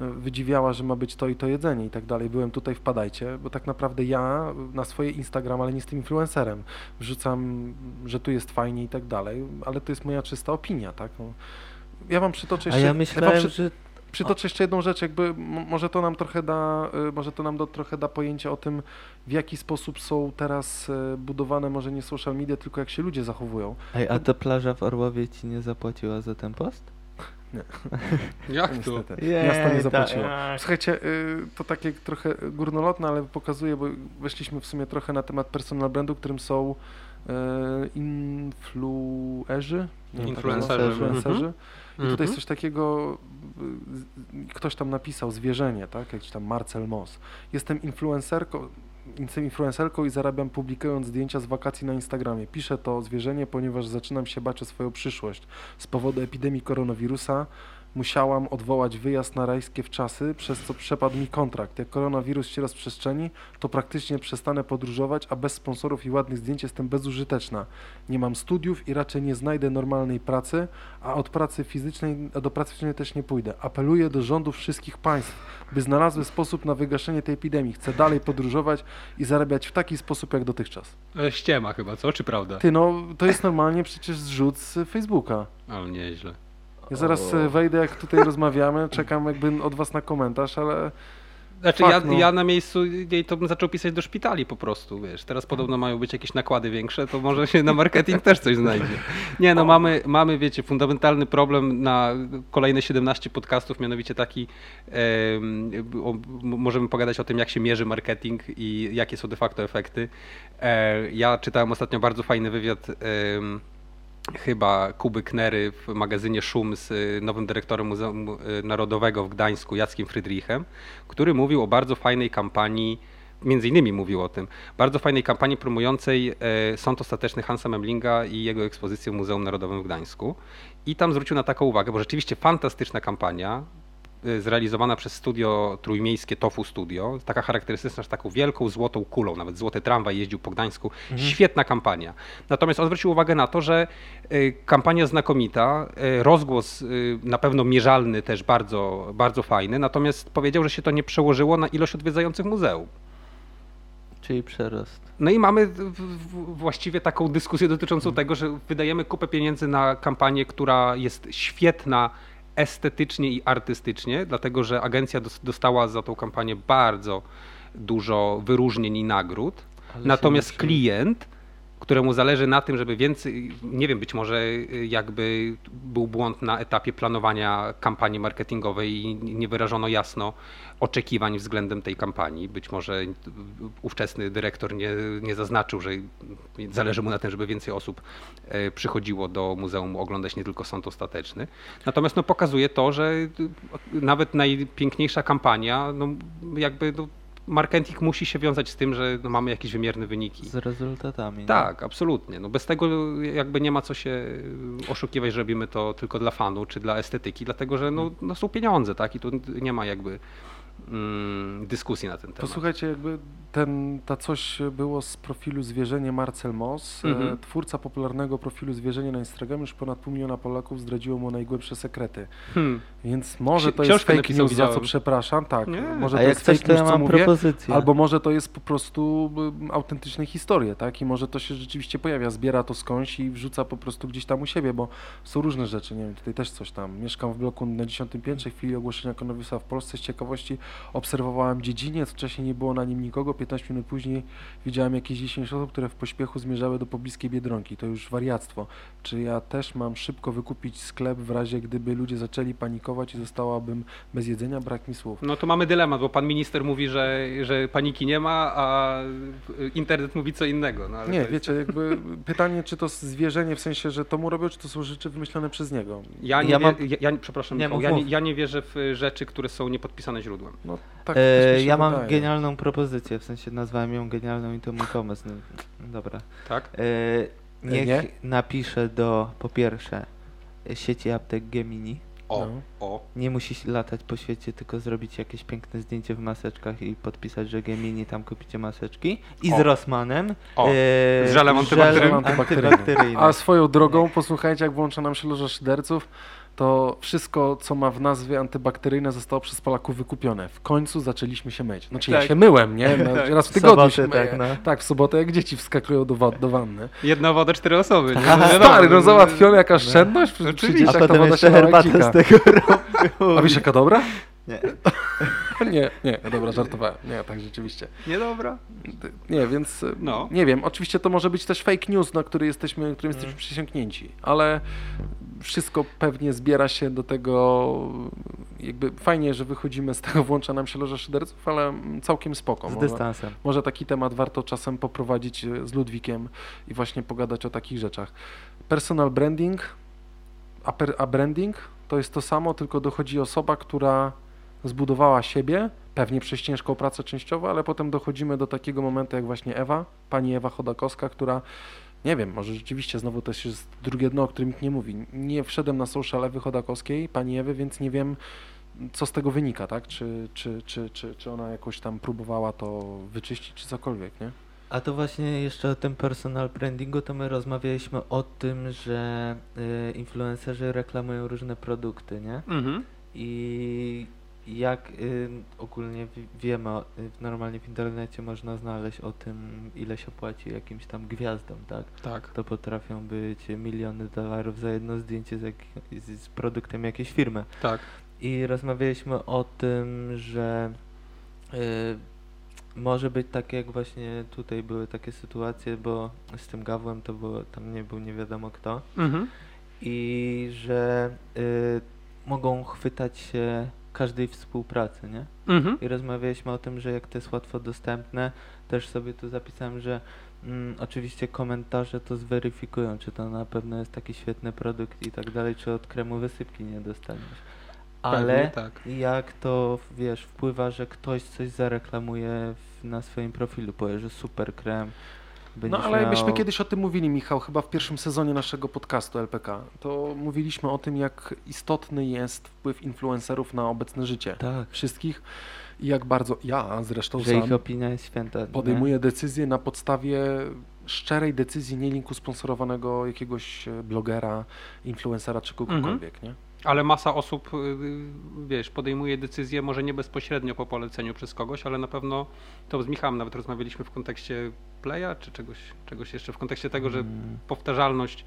e, wydziwiała, że ma być to i to jedzenie i tak dalej. Byłem tutaj, wpadajcie, bo tak naprawdę ja na swoje Instagram, ale nie jestem influencerem, wrzucam, że tu jest fajnie i tak dalej, ale to jest moja czysta opinia, tak? No. Ja wam przytoczę A jeszcze... ja wam myślałem, przy- że Przytoczę jeszcze jedną rzecz, jakby może to nam trochę da, y, może to nam do, trochę da pojęcie o tym, w jaki sposób są teraz y, budowane może nie social media, tylko jak się ludzie zachowują. Ej, a to plaża w Orłowie ci nie zapłaciła za ten post? jak to? Niestety. Jej, Miasto nie ta- zapłaciło. ach. Słuchajcie, y, to takie trochę górnolotne, ale pokazuje, bo weszliśmy w sumie trochę na temat personal brandu, którym są y, influerzy, nie tak Influencerzy. nazwać, influencerzy. I tutaj Mhm. jest coś takiego, y, ktoś tam napisał, zwierzenie, tak, jakiś tam Marcel Moss. Jestem influencerką, jestem influencerką i zarabiam publikując zdjęcia z wakacji na Instagramie. Piszę to zwierzenie, ponieważ zaczynam się bać o swoją przyszłość. Z powodu epidemii koronawirusa musiałam odwołać wyjazd na rajskie wczasy, przez co przepadł mi kontrakt. Jak koronawirus się rozprzestrzeni, to praktycznie przestanę podróżować, a bez sponsorów i ładnych zdjęć jestem bezużyteczna. Nie mam studiów i raczej nie znajdę normalnej pracy, a od pracy fizycznej, a do pracy fizycznej też nie pójdę. Apeluję do rządów wszystkich państw, by znalazły sposób na wygaszenie tej epidemii. Chcę dalej podróżować i zarabiać w taki sposób jak dotychczas. E, Ściema chyba, co? Czy prawda? Ty no, to jest normalnie przecież zrzut z Facebooka. Ale nieźle. Ja zaraz O. e, wejdę, jak tutaj rozmawiamy, czekam jakby od was na komentarz, ale Znaczy Fakt, ja, no. ja na miejscu jej to bym zaczął pisać do szpitali po prostu, wiesz. Teraz podobno mają być jakieś nakłady większe, to może się na marketing też coś znajdzie. Nie no, mamy, mamy wiecie, fundamentalny problem na kolejne 17 podcastów, mianowicie taki, em, o, możemy pogadać o tym, jak się mierzy marketing i jakie są de facto efekty. E, ja czytałem ostatnio bardzo fajny wywiad em, chyba Kuby Knery w magazynie Szum z y, nowym dyrektorem Muzeum y, Narodowego w Gdańsku, Jackiem Friedrichem, który mówił o bardzo fajnej kampanii, między innymi mówił o tym, bardzo fajnej kampanii promującej e, sąd ostateczny Hansa Memlinga i jego ekspozycję w Muzeum Narodowym w Gdańsku. I tam zwrócił na taką uwagę, bo rzeczywiście fantastyczna kampania, zrealizowana przez studio trójmiejskie Tofu Studio, taka charakterystyczna, z taką wielką złotą kulą, nawet złoty tramwaj jeździł po Gdańsku. Świetna kampania. Natomiast on zwrócił uwagę na to, że y, kampania znakomita, y, rozgłos y, na pewno mierzalny też bardzo, bardzo fajny, natomiast powiedział, że się to nie przełożyło na ilość odwiedzających muzeum. Czyli przerost. No i mamy właściwie taką dyskusję dotyczącą tego, że wydajemy kupę pieniędzy na kampanię, która jest świetna estetycznie i artystycznie, dlatego że agencja dos- dostała za tą kampanię bardzo dużo wyróżnień i nagród. Ale Natomiast klient, któremu zależy na tym, żeby więcej, nie wiem, być może y, jakby był błąd na etapie planowania kampanii marketingowej i nie wyrażono jasno oczekiwań względem tej kampanii. Być może ówczesny dyrektor nie, nie zaznaczył, że zależy mu na tym, żeby więcej osób e, przychodziło do muzeum oglądać nie tylko sąd ostateczny. Natomiast no, pokazuje to, że y, nawet najpiękniejsza kampania no, jakby no, marketing musi się wiązać z tym, że no, mamy jakieś wymierne wyniki. Z rezultatami. nie? Tak, absolutnie. No bez tego jakby nie ma co się oszukiwać, że robimy to tylko dla fanu czy dla estetyki, dlatego że no, no są pieniądze, tak? I tu nie ma jakby mm, dyskusji na ten temat. Posłuchajcie, jakby ten, ta coś było z profilu Zwierzenie Marcel Moss, Mhm. e, twórca popularnego profilu Zwierzenie na Instagramie, już ponad pół miliona Polaków zdradziło mu najgłębsze sekrety. Hmm. Więc może Ksi- to jest fake news, za co widziałem. przepraszam, tak. Nie. Może A to jak jest fake to news, ja co mam mówię, propozycję. albo może to jest po prostu y, autentyczne historie, tak? I może to się rzeczywiście pojawia, zbiera to skądś i wrzuca po prostu gdzieś tam u siebie, bo są różne rzeczy, nie wiem, tutaj też coś tam. Mieszkam w bloku na 10 piętrze, w chwili ogłoszenia koronawirusa w Polsce z ciekawości obserwowałem dziedziniec, wcześniej nie było na nim nikogo, 15 minut później widziałem jakieś 10 osób, które w pośpiechu zmierzały do pobliskiej Biedronki. To już wariactwo. Czy ja też mam szybko wykupić sklep w razie, gdyby ludzie zaczęli panikować i zostałabym bez jedzenia? Brak mi słów. No to mamy dylemat, bo pan minister mówi, że, że paniki nie ma, a internet mówi co innego. No, ale Nie, jest- wiecie, jakby pytanie, czy to zwierzenie w sensie, że to mu robią, czy to są rzeczy wymyślone przez niego. Ja nie, Ja wie, mam- ja, ja, przepraszam, Nie, Michał, ja, nie, ja nie wierzę w rzeczy, które są niepodpisane źródłem. No tak E, ja mam wydaje. genialną propozycję, w sensie nazwałem ją genialną i to mój pomysł. No, dobra. Tak? E, niech nie? napisze do, po pierwsze, sieci aptek Gemini. O, No. o. Nie musi się latać po świecie, tylko zrobić jakieś piękne zdjęcie w maseczkach i podpisać, że Gemini tam kupicie maseczki. I O. z Rossmanem. O, e, z żelem antybakteryjnym. antybakteryjnym. A swoją drogą, posłuchajcie, jak włącza nam się loża szyderców, to wszystko, co ma w nazwie antybakteryjne, zostało przez Polaków wykupione. W końcu zaczęliśmy się myć. Znaczy ja Tak. się myłem, nie? No, Tak. raz w W tygodniu sobotę, się myję. tak, no. Tak, w sobotę jak dzieci wskakują do, do wanny. Jedna woda, cztery osoby. No stary, no no, załatwiona jaka oszczędność? Przy Oczywiście. A potem woda jeszcze dzika. z tego robił. A wiesz jaka dobra? Nie. Nie, nie, dobra, żartowałem. Nie, tak rzeczywiście. Niedobra. Nie, więc No. nie wiem, oczywiście to może być też fake news, na który jesteśmy, którym jesteśmy Mm. przysiągnięci, ale wszystko pewnie zbiera się do tego, jakby fajnie, że wychodzimy z tego, włącza nam się loża szyderców, ale całkiem spoko. Z Może, dystansem. może taki temat warto czasem poprowadzić y, z Ludwikiem i właśnie pogadać o takich rzeczach. Personal branding, a, per, a branding to jest to samo, tylko dochodzi osoba, która zbudowała siebie, pewnie przez ciężką pracę częściowo, ale potem dochodzimy do takiego momentu jak właśnie Ewa, pani Ewa Chodakowska, która nie wiem, może rzeczywiście znowu to jest drugie dno, o którym nikt nie mówi. Nie wszedłem na social Ewy Chodakowskiej, pani Ewy, więc nie wiem, co z tego wynika, tak? Czy, czy, czy, czy, czy ona jakoś tam próbowała to wyczyścić, czy cokolwiek, nie? A to właśnie jeszcze o tym personal brandingu, to my rozmawialiśmy o tym, że y, influencerzy reklamują różne produkty, nie? Mhm. I jak y, ogólnie wi- wiemy, o- y, normalnie w internecie można znaleźć o tym, ile się płaci jakimś tam gwiazdom, tak? Tak. To potrafią być miliony dolarów za jedno zdjęcie z, jak, z, z produktem jakiejś firmy. Tak. I rozmawialiśmy o tym, że y, może być tak jak właśnie tutaj były takie sytuacje, bo z tym Gawłem to było, tam nie był nie wiadomo kto Mhm. i że y, mogą chwytać się każdej współpracy, nie? Mhm. I rozmawialiśmy o tym, że jak to jest łatwo dostępne, też sobie tu zapisałem, że mm, oczywiście komentarze to zweryfikują, czy to na pewno jest taki świetny produkt i tak dalej, czy od kremu wysypki nie dostaniesz. Ale tak. jak to, wiesz, wpływa, że ktoś coś zareklamuje w, na swoim profilu, powie, że super krem, No ale miał... myśmy kiedyś o tym mówili, Michał, chyba w pierwszym sezonie naszego podcastu LPK. To mówiliśmy o tym, jak istotny jest wpływ influencerów na obecne życie Tak, wszystkich i jak bardzo ja zresztą że sam ich opinia jest święta. nie? podejmuję decyzje na podstawie szczerej decyzji, nie linku sponsorowanego jakiegoś e, blogera, influencera czy kogokolwiek, nie? Ale masa osób, y, wiesz, podejmuje decyzje może nie bezpośrednio po poleceniu przez kogoś, ale na pewno to z Michałem nawet rozmawialiśmy w kontekście Playa, czy czegoś, czegoś jeszcze, w kontekście tego, że Mm. powtarzalność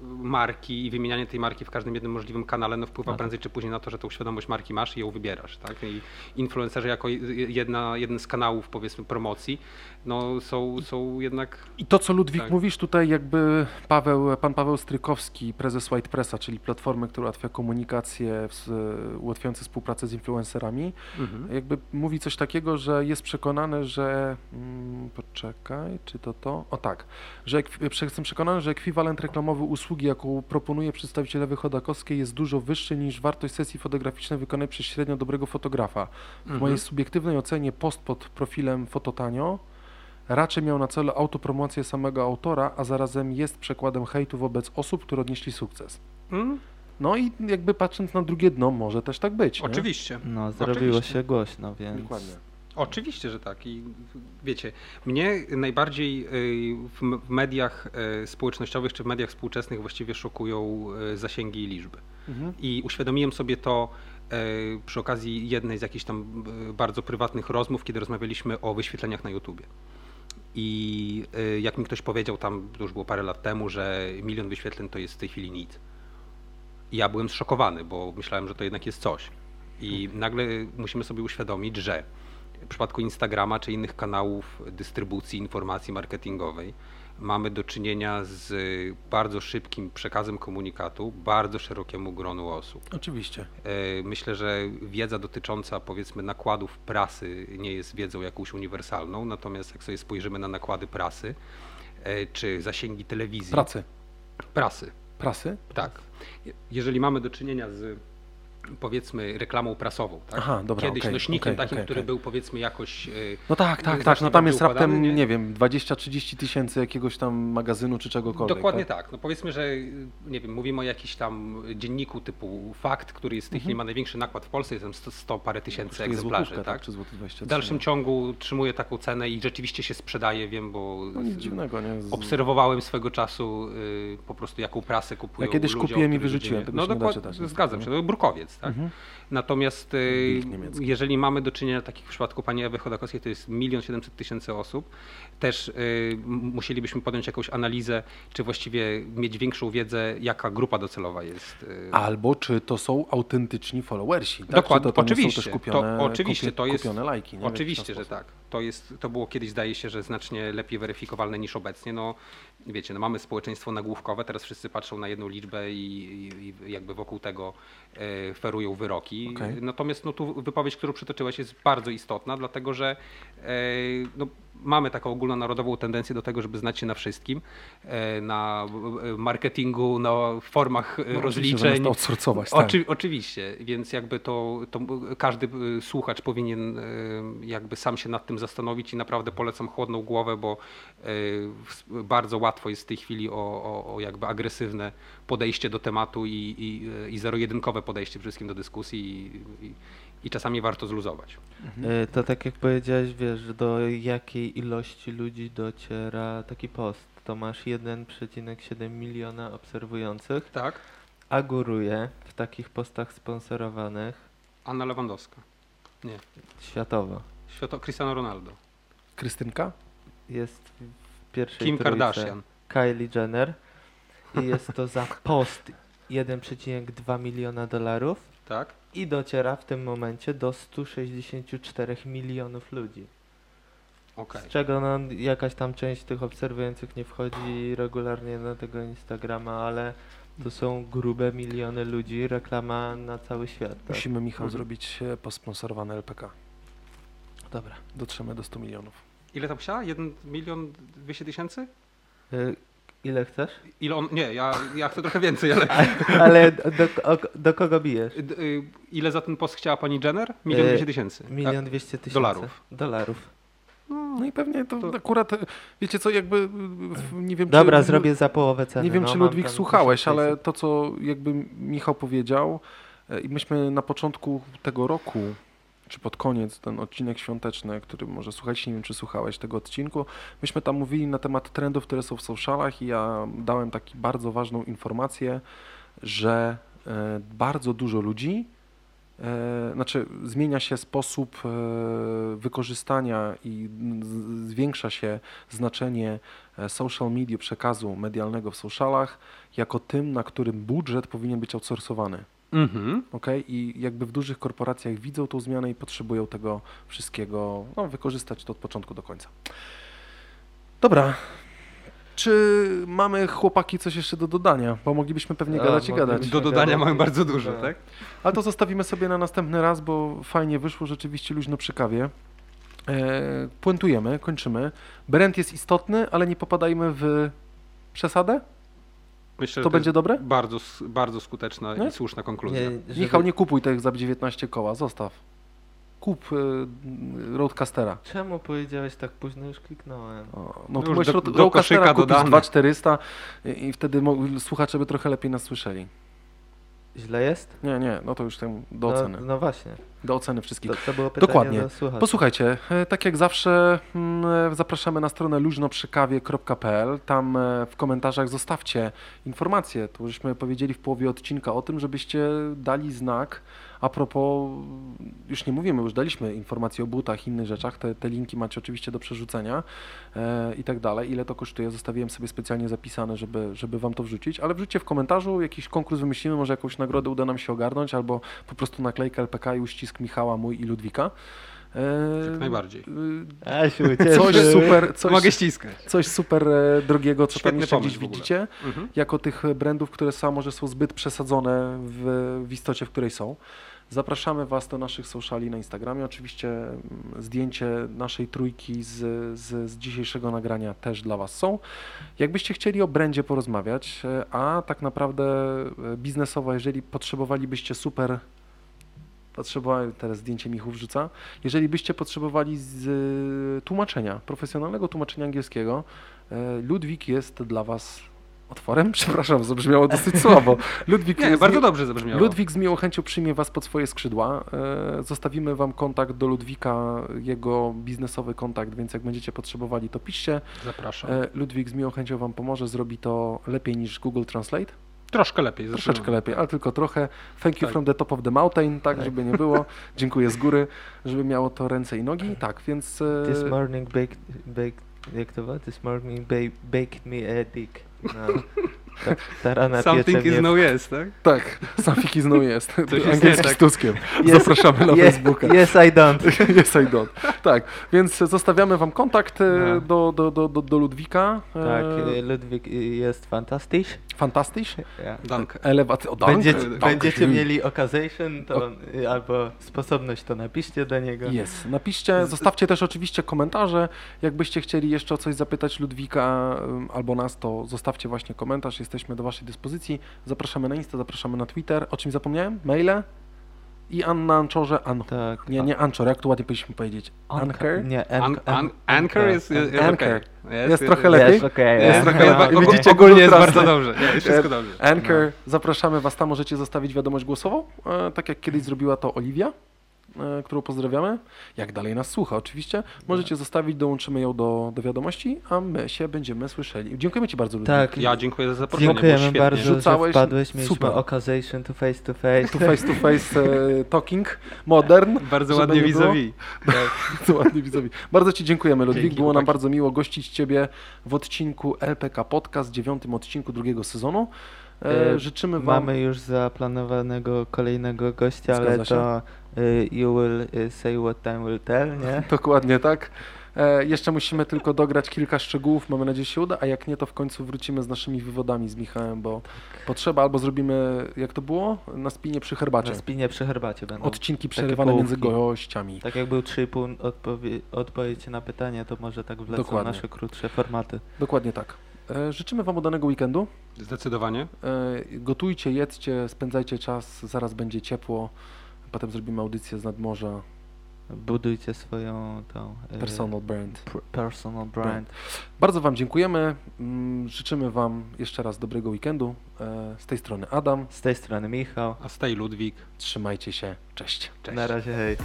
marki i wymienianie tej marki w każdym jednym możliwym kanale no wpływa Tak. prędzej czy później na to, że tą świadomość marki masz i ją wybierasz, tak? I influencerzy jako jedna, jeden z kanałów powiedzmy promocji, no są, są jednak I to, co Ludwik Tak. mówisz tutaj, jakby Paweł, pan Paweł Strykowski, prezes White Pressa, czyli platformy, która ułatwia komunikację, ułatwiające współpracę z influencerami, mhm. jakby mówi coś takiego, że jest przekonany, że. Mm, poczekaj, czy to to? O tak, że jestem przekonany, że ekwiwalent reklamowy usług usługi, jaką proponuje przedstawiciel Ewy Chodakowskiej jest dużo wyższy niż wartość sesji fotograficznej wykonanej przez średnio dobrego fotografa. W Mhm. mojej subiektywnej ocenie post pod profilem Fototanio raczej miał na celu autopromocję samego autora, a zarazem jest przekładem hejtu wobec osób, które odnieśli sukces. Mm, No i jakby patrząc na drugie dno, może też tak być. Nie? Oczywiście. No, zrobiło Oczywiście. się głośno, więc... Dokładnie. Oczywiście, że tak. I wiecie, mnie najbardziej y, w mediach y, społecznościowych czy w mediach współczesnych właściwie szokują y, zasięgi i liczby. Mhm. I uświadomiłem sobie to przy okazji jednej z jakichś tam bardzo prywatnych rozmów, kiedy rozmawialiśmy o wyświetleniach na YouTubie. I jak mi ktoś powiedział tam, to już było parę lat temu, że milion wyświetleń to jest w tej chwili nic. I ja byłem zszokowany, bo myślałem, że to jednak jest coś. I nagle musimy sobie uświadomić, że w przypadku Instagrama czy innych kanałów dystrybucji informacji marketingowej mamy do czynienia z bardzo szybkim przekazem komunikatu bardzo szerokiemu gronu osób. Oczywiście. E, Myślę, że wiedza dotycząca powiedzmy nakładów prasy nie jest wiedzą jakąś uniwersalną, natomiast jak sobie spojrzymy na nakłady prasy e, czy zasięgi telewizji, Pracy. prasy, Prasy? tak. Je- Jeżeli mamy do czynienia z powiedzmy reklamą prasową, tak? Aha, dobra, kiedyś okej, nośnikiem okej, takim, okej, który był powiedzmy jakoś No tak, tak, tak. znacznie No tam jest raptem, układany, nie? nie? wiem, 20-30 tysięcy jakiegoś tam magazynu czy czegokolwiek. Dokładnie tak. tak. No powiedzmy, że nie wiem, mówimy o jakimś tam dzienniku typu Fakt, który jest w tej Mhm. chwili ma największy nakład w Polsce, jest tam 100, 100 parę tysięcy egzemplarzy, złotówkę, tak? Czy złoty 23. W dalszym ciągu trzymuje taką cenę i rzeczywiście się sprzedaje, wiem, bo No z- dziwnego, nie? Z... obserwowałem swego czasu y, po prostu jaką prasę kupują Ja kiedyś ludzie, kupiłem i wyrzuciłem, No dokładnie, zgadzam się, to był brukowiec, tak? Mhm. Natomiast y, jeżeli mamy do czynienia, tak jak w przypadku pani Ewy Chodakowskiej, to jest milion siedemset tysięcy osób, też y, musielibyśmy podjąć jakąś analizę, czy właściwie mieć większą wiedzę, jaka grupa docelowa jest. y, Albo czy to są autentyczni followersi. Tak? Dokładnie, czy to, oczywiście, Są też kupione, to, oczywiście, kupie, to jest, kupione lajki. Oczywiście, że tak. To, jest, to było kiedyś, zdaje się, że znacznie lepiej weryfikowalne niż obecnie. No, wiecie, no mamy społeczeństwo nagłówkowe, teraz wszyscy patrzą na jedną liczbę i, i, jakby wokół tego e, ferują wyroki. Okej. Natomiast no, tu wypowiedź, którą przytoczyłeś jest bardzo istotna, dlatego że e, no, mamy taką ogólnonarodową tendencję do tego, żeby znać się na wszystkim, e, na e, marketingu, na formach e, No, rozliczeń. Zamiast outsourcować, tak. Oczy, oczywiście, więc jakby to, to każdy y, słuchacz powinien jakby sam się nad tym zastanowić i naprawdę polecam chłodną głowę, bo w- bardzo łatwo jest w tej chwili o, o, o jakby agresywne podejście do tematu i, i, i zero-jedynkowe podejście przede wszystkim do dyskusji i, i, i czasami warto zluzować. Y, To tak jak powiedziałeś, wiesz, do jakiej ilości ludzi dociera taki post. To masz 1,7 miliona obserwujących, Tak? a góruje w takich postach sponsorowanych Anna Lewandowska. Nie. światowo. Świato Cristiano Ronaldo. Krystynka? Jest w pierwszej Kim trójce Kardashian. Kylie Jenner i jest to za post 1,2 miliona dolarów Tak? i dociera w tym momencie do 164 milionów ludzi. Okej. Z czego no, jakaś tam część tych obserwujących nie wchodzi regularnie na tego Instagrama, ale to są grube miliony ludzi, reklama na cały świat. Tak? Musimy, Michał, Mhm. zrobić e, posponsorowany LPK. Dobra, dotrzemy do 100 milionów. Ile tam chciała? 1 milion 200 tysięcy? Y, Ile chcesz? Ile on... Nie, ja, ja chcę trochę więcej, ale... Ale do, o, do kogo bijesz? Y, Ile za ten post chciała pani Jenner? Milion E, dwieście tysięcy. Milion dwieście tysięcy. dolarów. Dolarów. No i pewnie to, To- akurat, e, wiecie co, jakby, e, nie wiem Dobra, czy... zrobię za połowę ceny. Nie wiem, no, czy Ludwik słuchałeś, 1600. ale to, co jakby Michał powiedział, e, i myśmy na początku tego roku, czy pod koniec, ten odcinek świąteczny, który może słuchać, nie wiem, czy słuchałeś tego odcinku, myśmy tam mówili na temat trendów, które są w socialach i ja dałem taką bardzo ważną informację, że e, bardzo dużo ludzi, e, znaczy zmienia się sposób e, wykorzystania i zwiększa się znaczenie social media, przekazu medialnego w socialach jako tym, na którym budżet powinien być outsourcowany. Mhm. Okay? I jakby w dużych korporacjach widzą tą zmianę i potrzebują tego wszystkiego no, wykorzystać to od początku do końca. Dobra. Czy mamy chłopaki coś jeszcze do dodania? Bo moglibyśmy pewnie A, gadać i gadać. Do dodania mamy bardzo dużo, No. tak? Ale to zostawimy sobie na następny raz, bo fajnie wyszło, rzeczywiście luźno przy kawie. E, puentujemy, kończymy. Brand jest istotny, ale nie popadajmy w przesadę? Myślę, To że będzie dobre? Bardzo, bardzo skuteczna Nie? i słuszna konkluzja. żeby- Michał, nie kupuj tych za 19 koła, zostaw. Kup y, Roadcastera. Czemu powiedziałeś tak późno? Już kliknąłem. O, No no to już do- Road- do Roadcastera dodane. 2400 i, i wtedy mo- słuchacze by trochę lepiej nas słyszeli. Źle jest? Nie, nie, no to już tam do No, oceny. no właśnie. Do oceny wszystkich. To, to było pytanie Dokładnie. do. Posłuchajcie, e, tak jak zawsze mm, e, zapraszamy na stronę luźnoprzykawie.pl. Tam e, w komentarzach zostawcie informacje. Tu żeśmy powiedzieli w połowie odcinka o tym, żebyście dali znak a propos, już nie mówimy, już daliśmy informacje o butach innych rzeczach. Te, te linki macie oczywiście do przerzucenia e, i tak dalej. Ile to kosztuje? Zostawiłem sobie specjalnie zapisane, żeby, żeby wam to wrzucić, ale wrzućcie w komentarzu, jakiś konkurs wymyślimy, może jakąś nagrodę uda nam się ogarnąć, albo po prostu naklejkę LPK i uścisk Michała, mój i Ludwika. E, Jak najbardziej. y, Asiu, Coś super, coś, Mogę ściskać. coś super e, drogiego, co tam Świetny jeszcze pomysł gdzieś widzicie, Mhm. jako tych brandów, które są, może są zbyt przesadzone w, w istocie, w której są. Zapraszamy Was do naszych sociali na Instagramie. Oczywiście mm, zdjęcie naszej trójki z, z, z dzisiejszego nagrania też dla Was są. Jakbyście chcieli o brandzie porozmawiać, e, a tak naprawdę e, biznesowo, jeżeli potrzebowalibyście super potrzebowali, teraz zdjęcie Michu wrzuca, jeżeli byście potrzebowali z e, tłumaczenia, profesjonalnego tłumaczenia angielskiego, e, Ludwik jest dla Was otworem? Przepraszam, zabrzmiało dosyć słabo. Ludwik Nie, jest bardzo dobrze zabrzmiało. Ludwik z miłą chęcią przyjmie Was pod swoje skrzydła. E, Zostawimy Wam kontakt do Ludwika, jego biznesowy kontakt, więc jak będziecie potrzebowali, to piszcie. Zapraszam. Ludwik z miłą chęcią Wam pomoże, zrobi to lepiej niż Google Translate. Troszkę lepiej. Troszeczkę lepiej, ale tylko trochę. Thank you Tak. from the top of the mountain, tak, żeby nie było. Dziękuję z góry, żeby miało to ręce i nogi. Tak, więc e, This morning baked, baked, jak to było? This morning ba baked me a dick. No. Ta, Something is no yes, tak? tak, znowu jest. Coś jest Angielski z tak. Tuskiem. Yes, Zapraszamy na Yes, Facebooka. yes, I don't. Yes, I don't. Tak, więc zostawiamy Wam kontakt e, No. do, do, do, do, do Ludwika. E, Tak, y, Ludwik jest fantastyczny. Fantastycznie. Ja. Danke. Elewacja. O, danke. Będziecie, Danke będziecie mieli occasion to, albo sposobność, to napiszcie do niego. Jest. Napiszcie, zostawcie też oczywiście komentarze. Jakbyście chcieli jeszcze o coś zapytać Ludwika albo nas, to zostawcie właśnie komentarz. Jesteśmy do Waszej dyspozycji. Zapraszamy na Insta, zapraszamy na Twitter. O czym zapomniałem? Maile i An na Anchorze. An... Tak. Nie, nie Anchor, jak tu ładnie powinniśmy powiedzieć? Anchor? Nie, An, Anchor. an, anchor jest, jest, jest Anchor. okej. Jest trochę lepiej? Jest okej. Jest trochę Jest, lepiej. Widzicie, ogólnie jest bardzo dobrze. Nie, jest wszystko dobrze. Anchor, zapraszamy Was tam, możecie zostawić wiadomość głosową, e, tak jak kiedyś zrobiła to Oliwia, którą pozdrawiamy. Jak dalej nas słucha oczywiście, możecie zostawić, dołączymy ją do, do wiadomości, a my się będziemy słyszeli. Dziękujemy Ci bardzo, Ludwik. Tak, Ja dziękuję za zaproszenie, dziękujemy bardzo, Rzucałeś- że wpadłeś. Mieliśmy super. occasion to face to face. To face to face e, talking, modern. Bardzo żeby ładnie vis-a-vis. To ładnie widzowie. Bardzo Ci dziękujemy, Ludwik. Dzięki, Było nam chłopaki. bardzo miło gościć Ciebie w odcinku LPK Podcast, dziewiątym odcinku drugiego sezonu. E, E, życzymy Wam... Mamy już zaplanowanego kolejnego gościa, ale Zgadza się. to y, you will y, say what time will tell, nie? Dokładnie tak. E, jeszcze musimy tylko dograć kilka szczegółów, mamy nadzieję, że się uda, a jak nie, to w końcu wrócimy z naszymi wywodami z Michałem, bo potrzeba, albo zrobimy, jak to było, na spinie przy herbacie. Na spinie przy herbacie będą. Odcinki przerywane między gościami. Tak jak był 3,5 odpowie- odpowiedź na pytanie, to może tak wlecą Dokładnie. nasze krótsze formaty. Dokładnie tak. E, życzymy Wam udanego weekendu. Zdecydowanie. E, gotujcie, jedzcie, spędzajcie czas, zaraz będzie ciepło. Potem zrobimy audycję z nadmorza. Budujcie swoją tą y, Personal brand. pr- personal brand. Bardzo Wam dziękujemy. Mm, Życzymy Wam jeszcze raz dobrego weekendu. E, Z tej strony Adam. Z tej strony Michał. A stay Ludwik. Trzymajcie się. Cześć. Cześć. Na razie hej.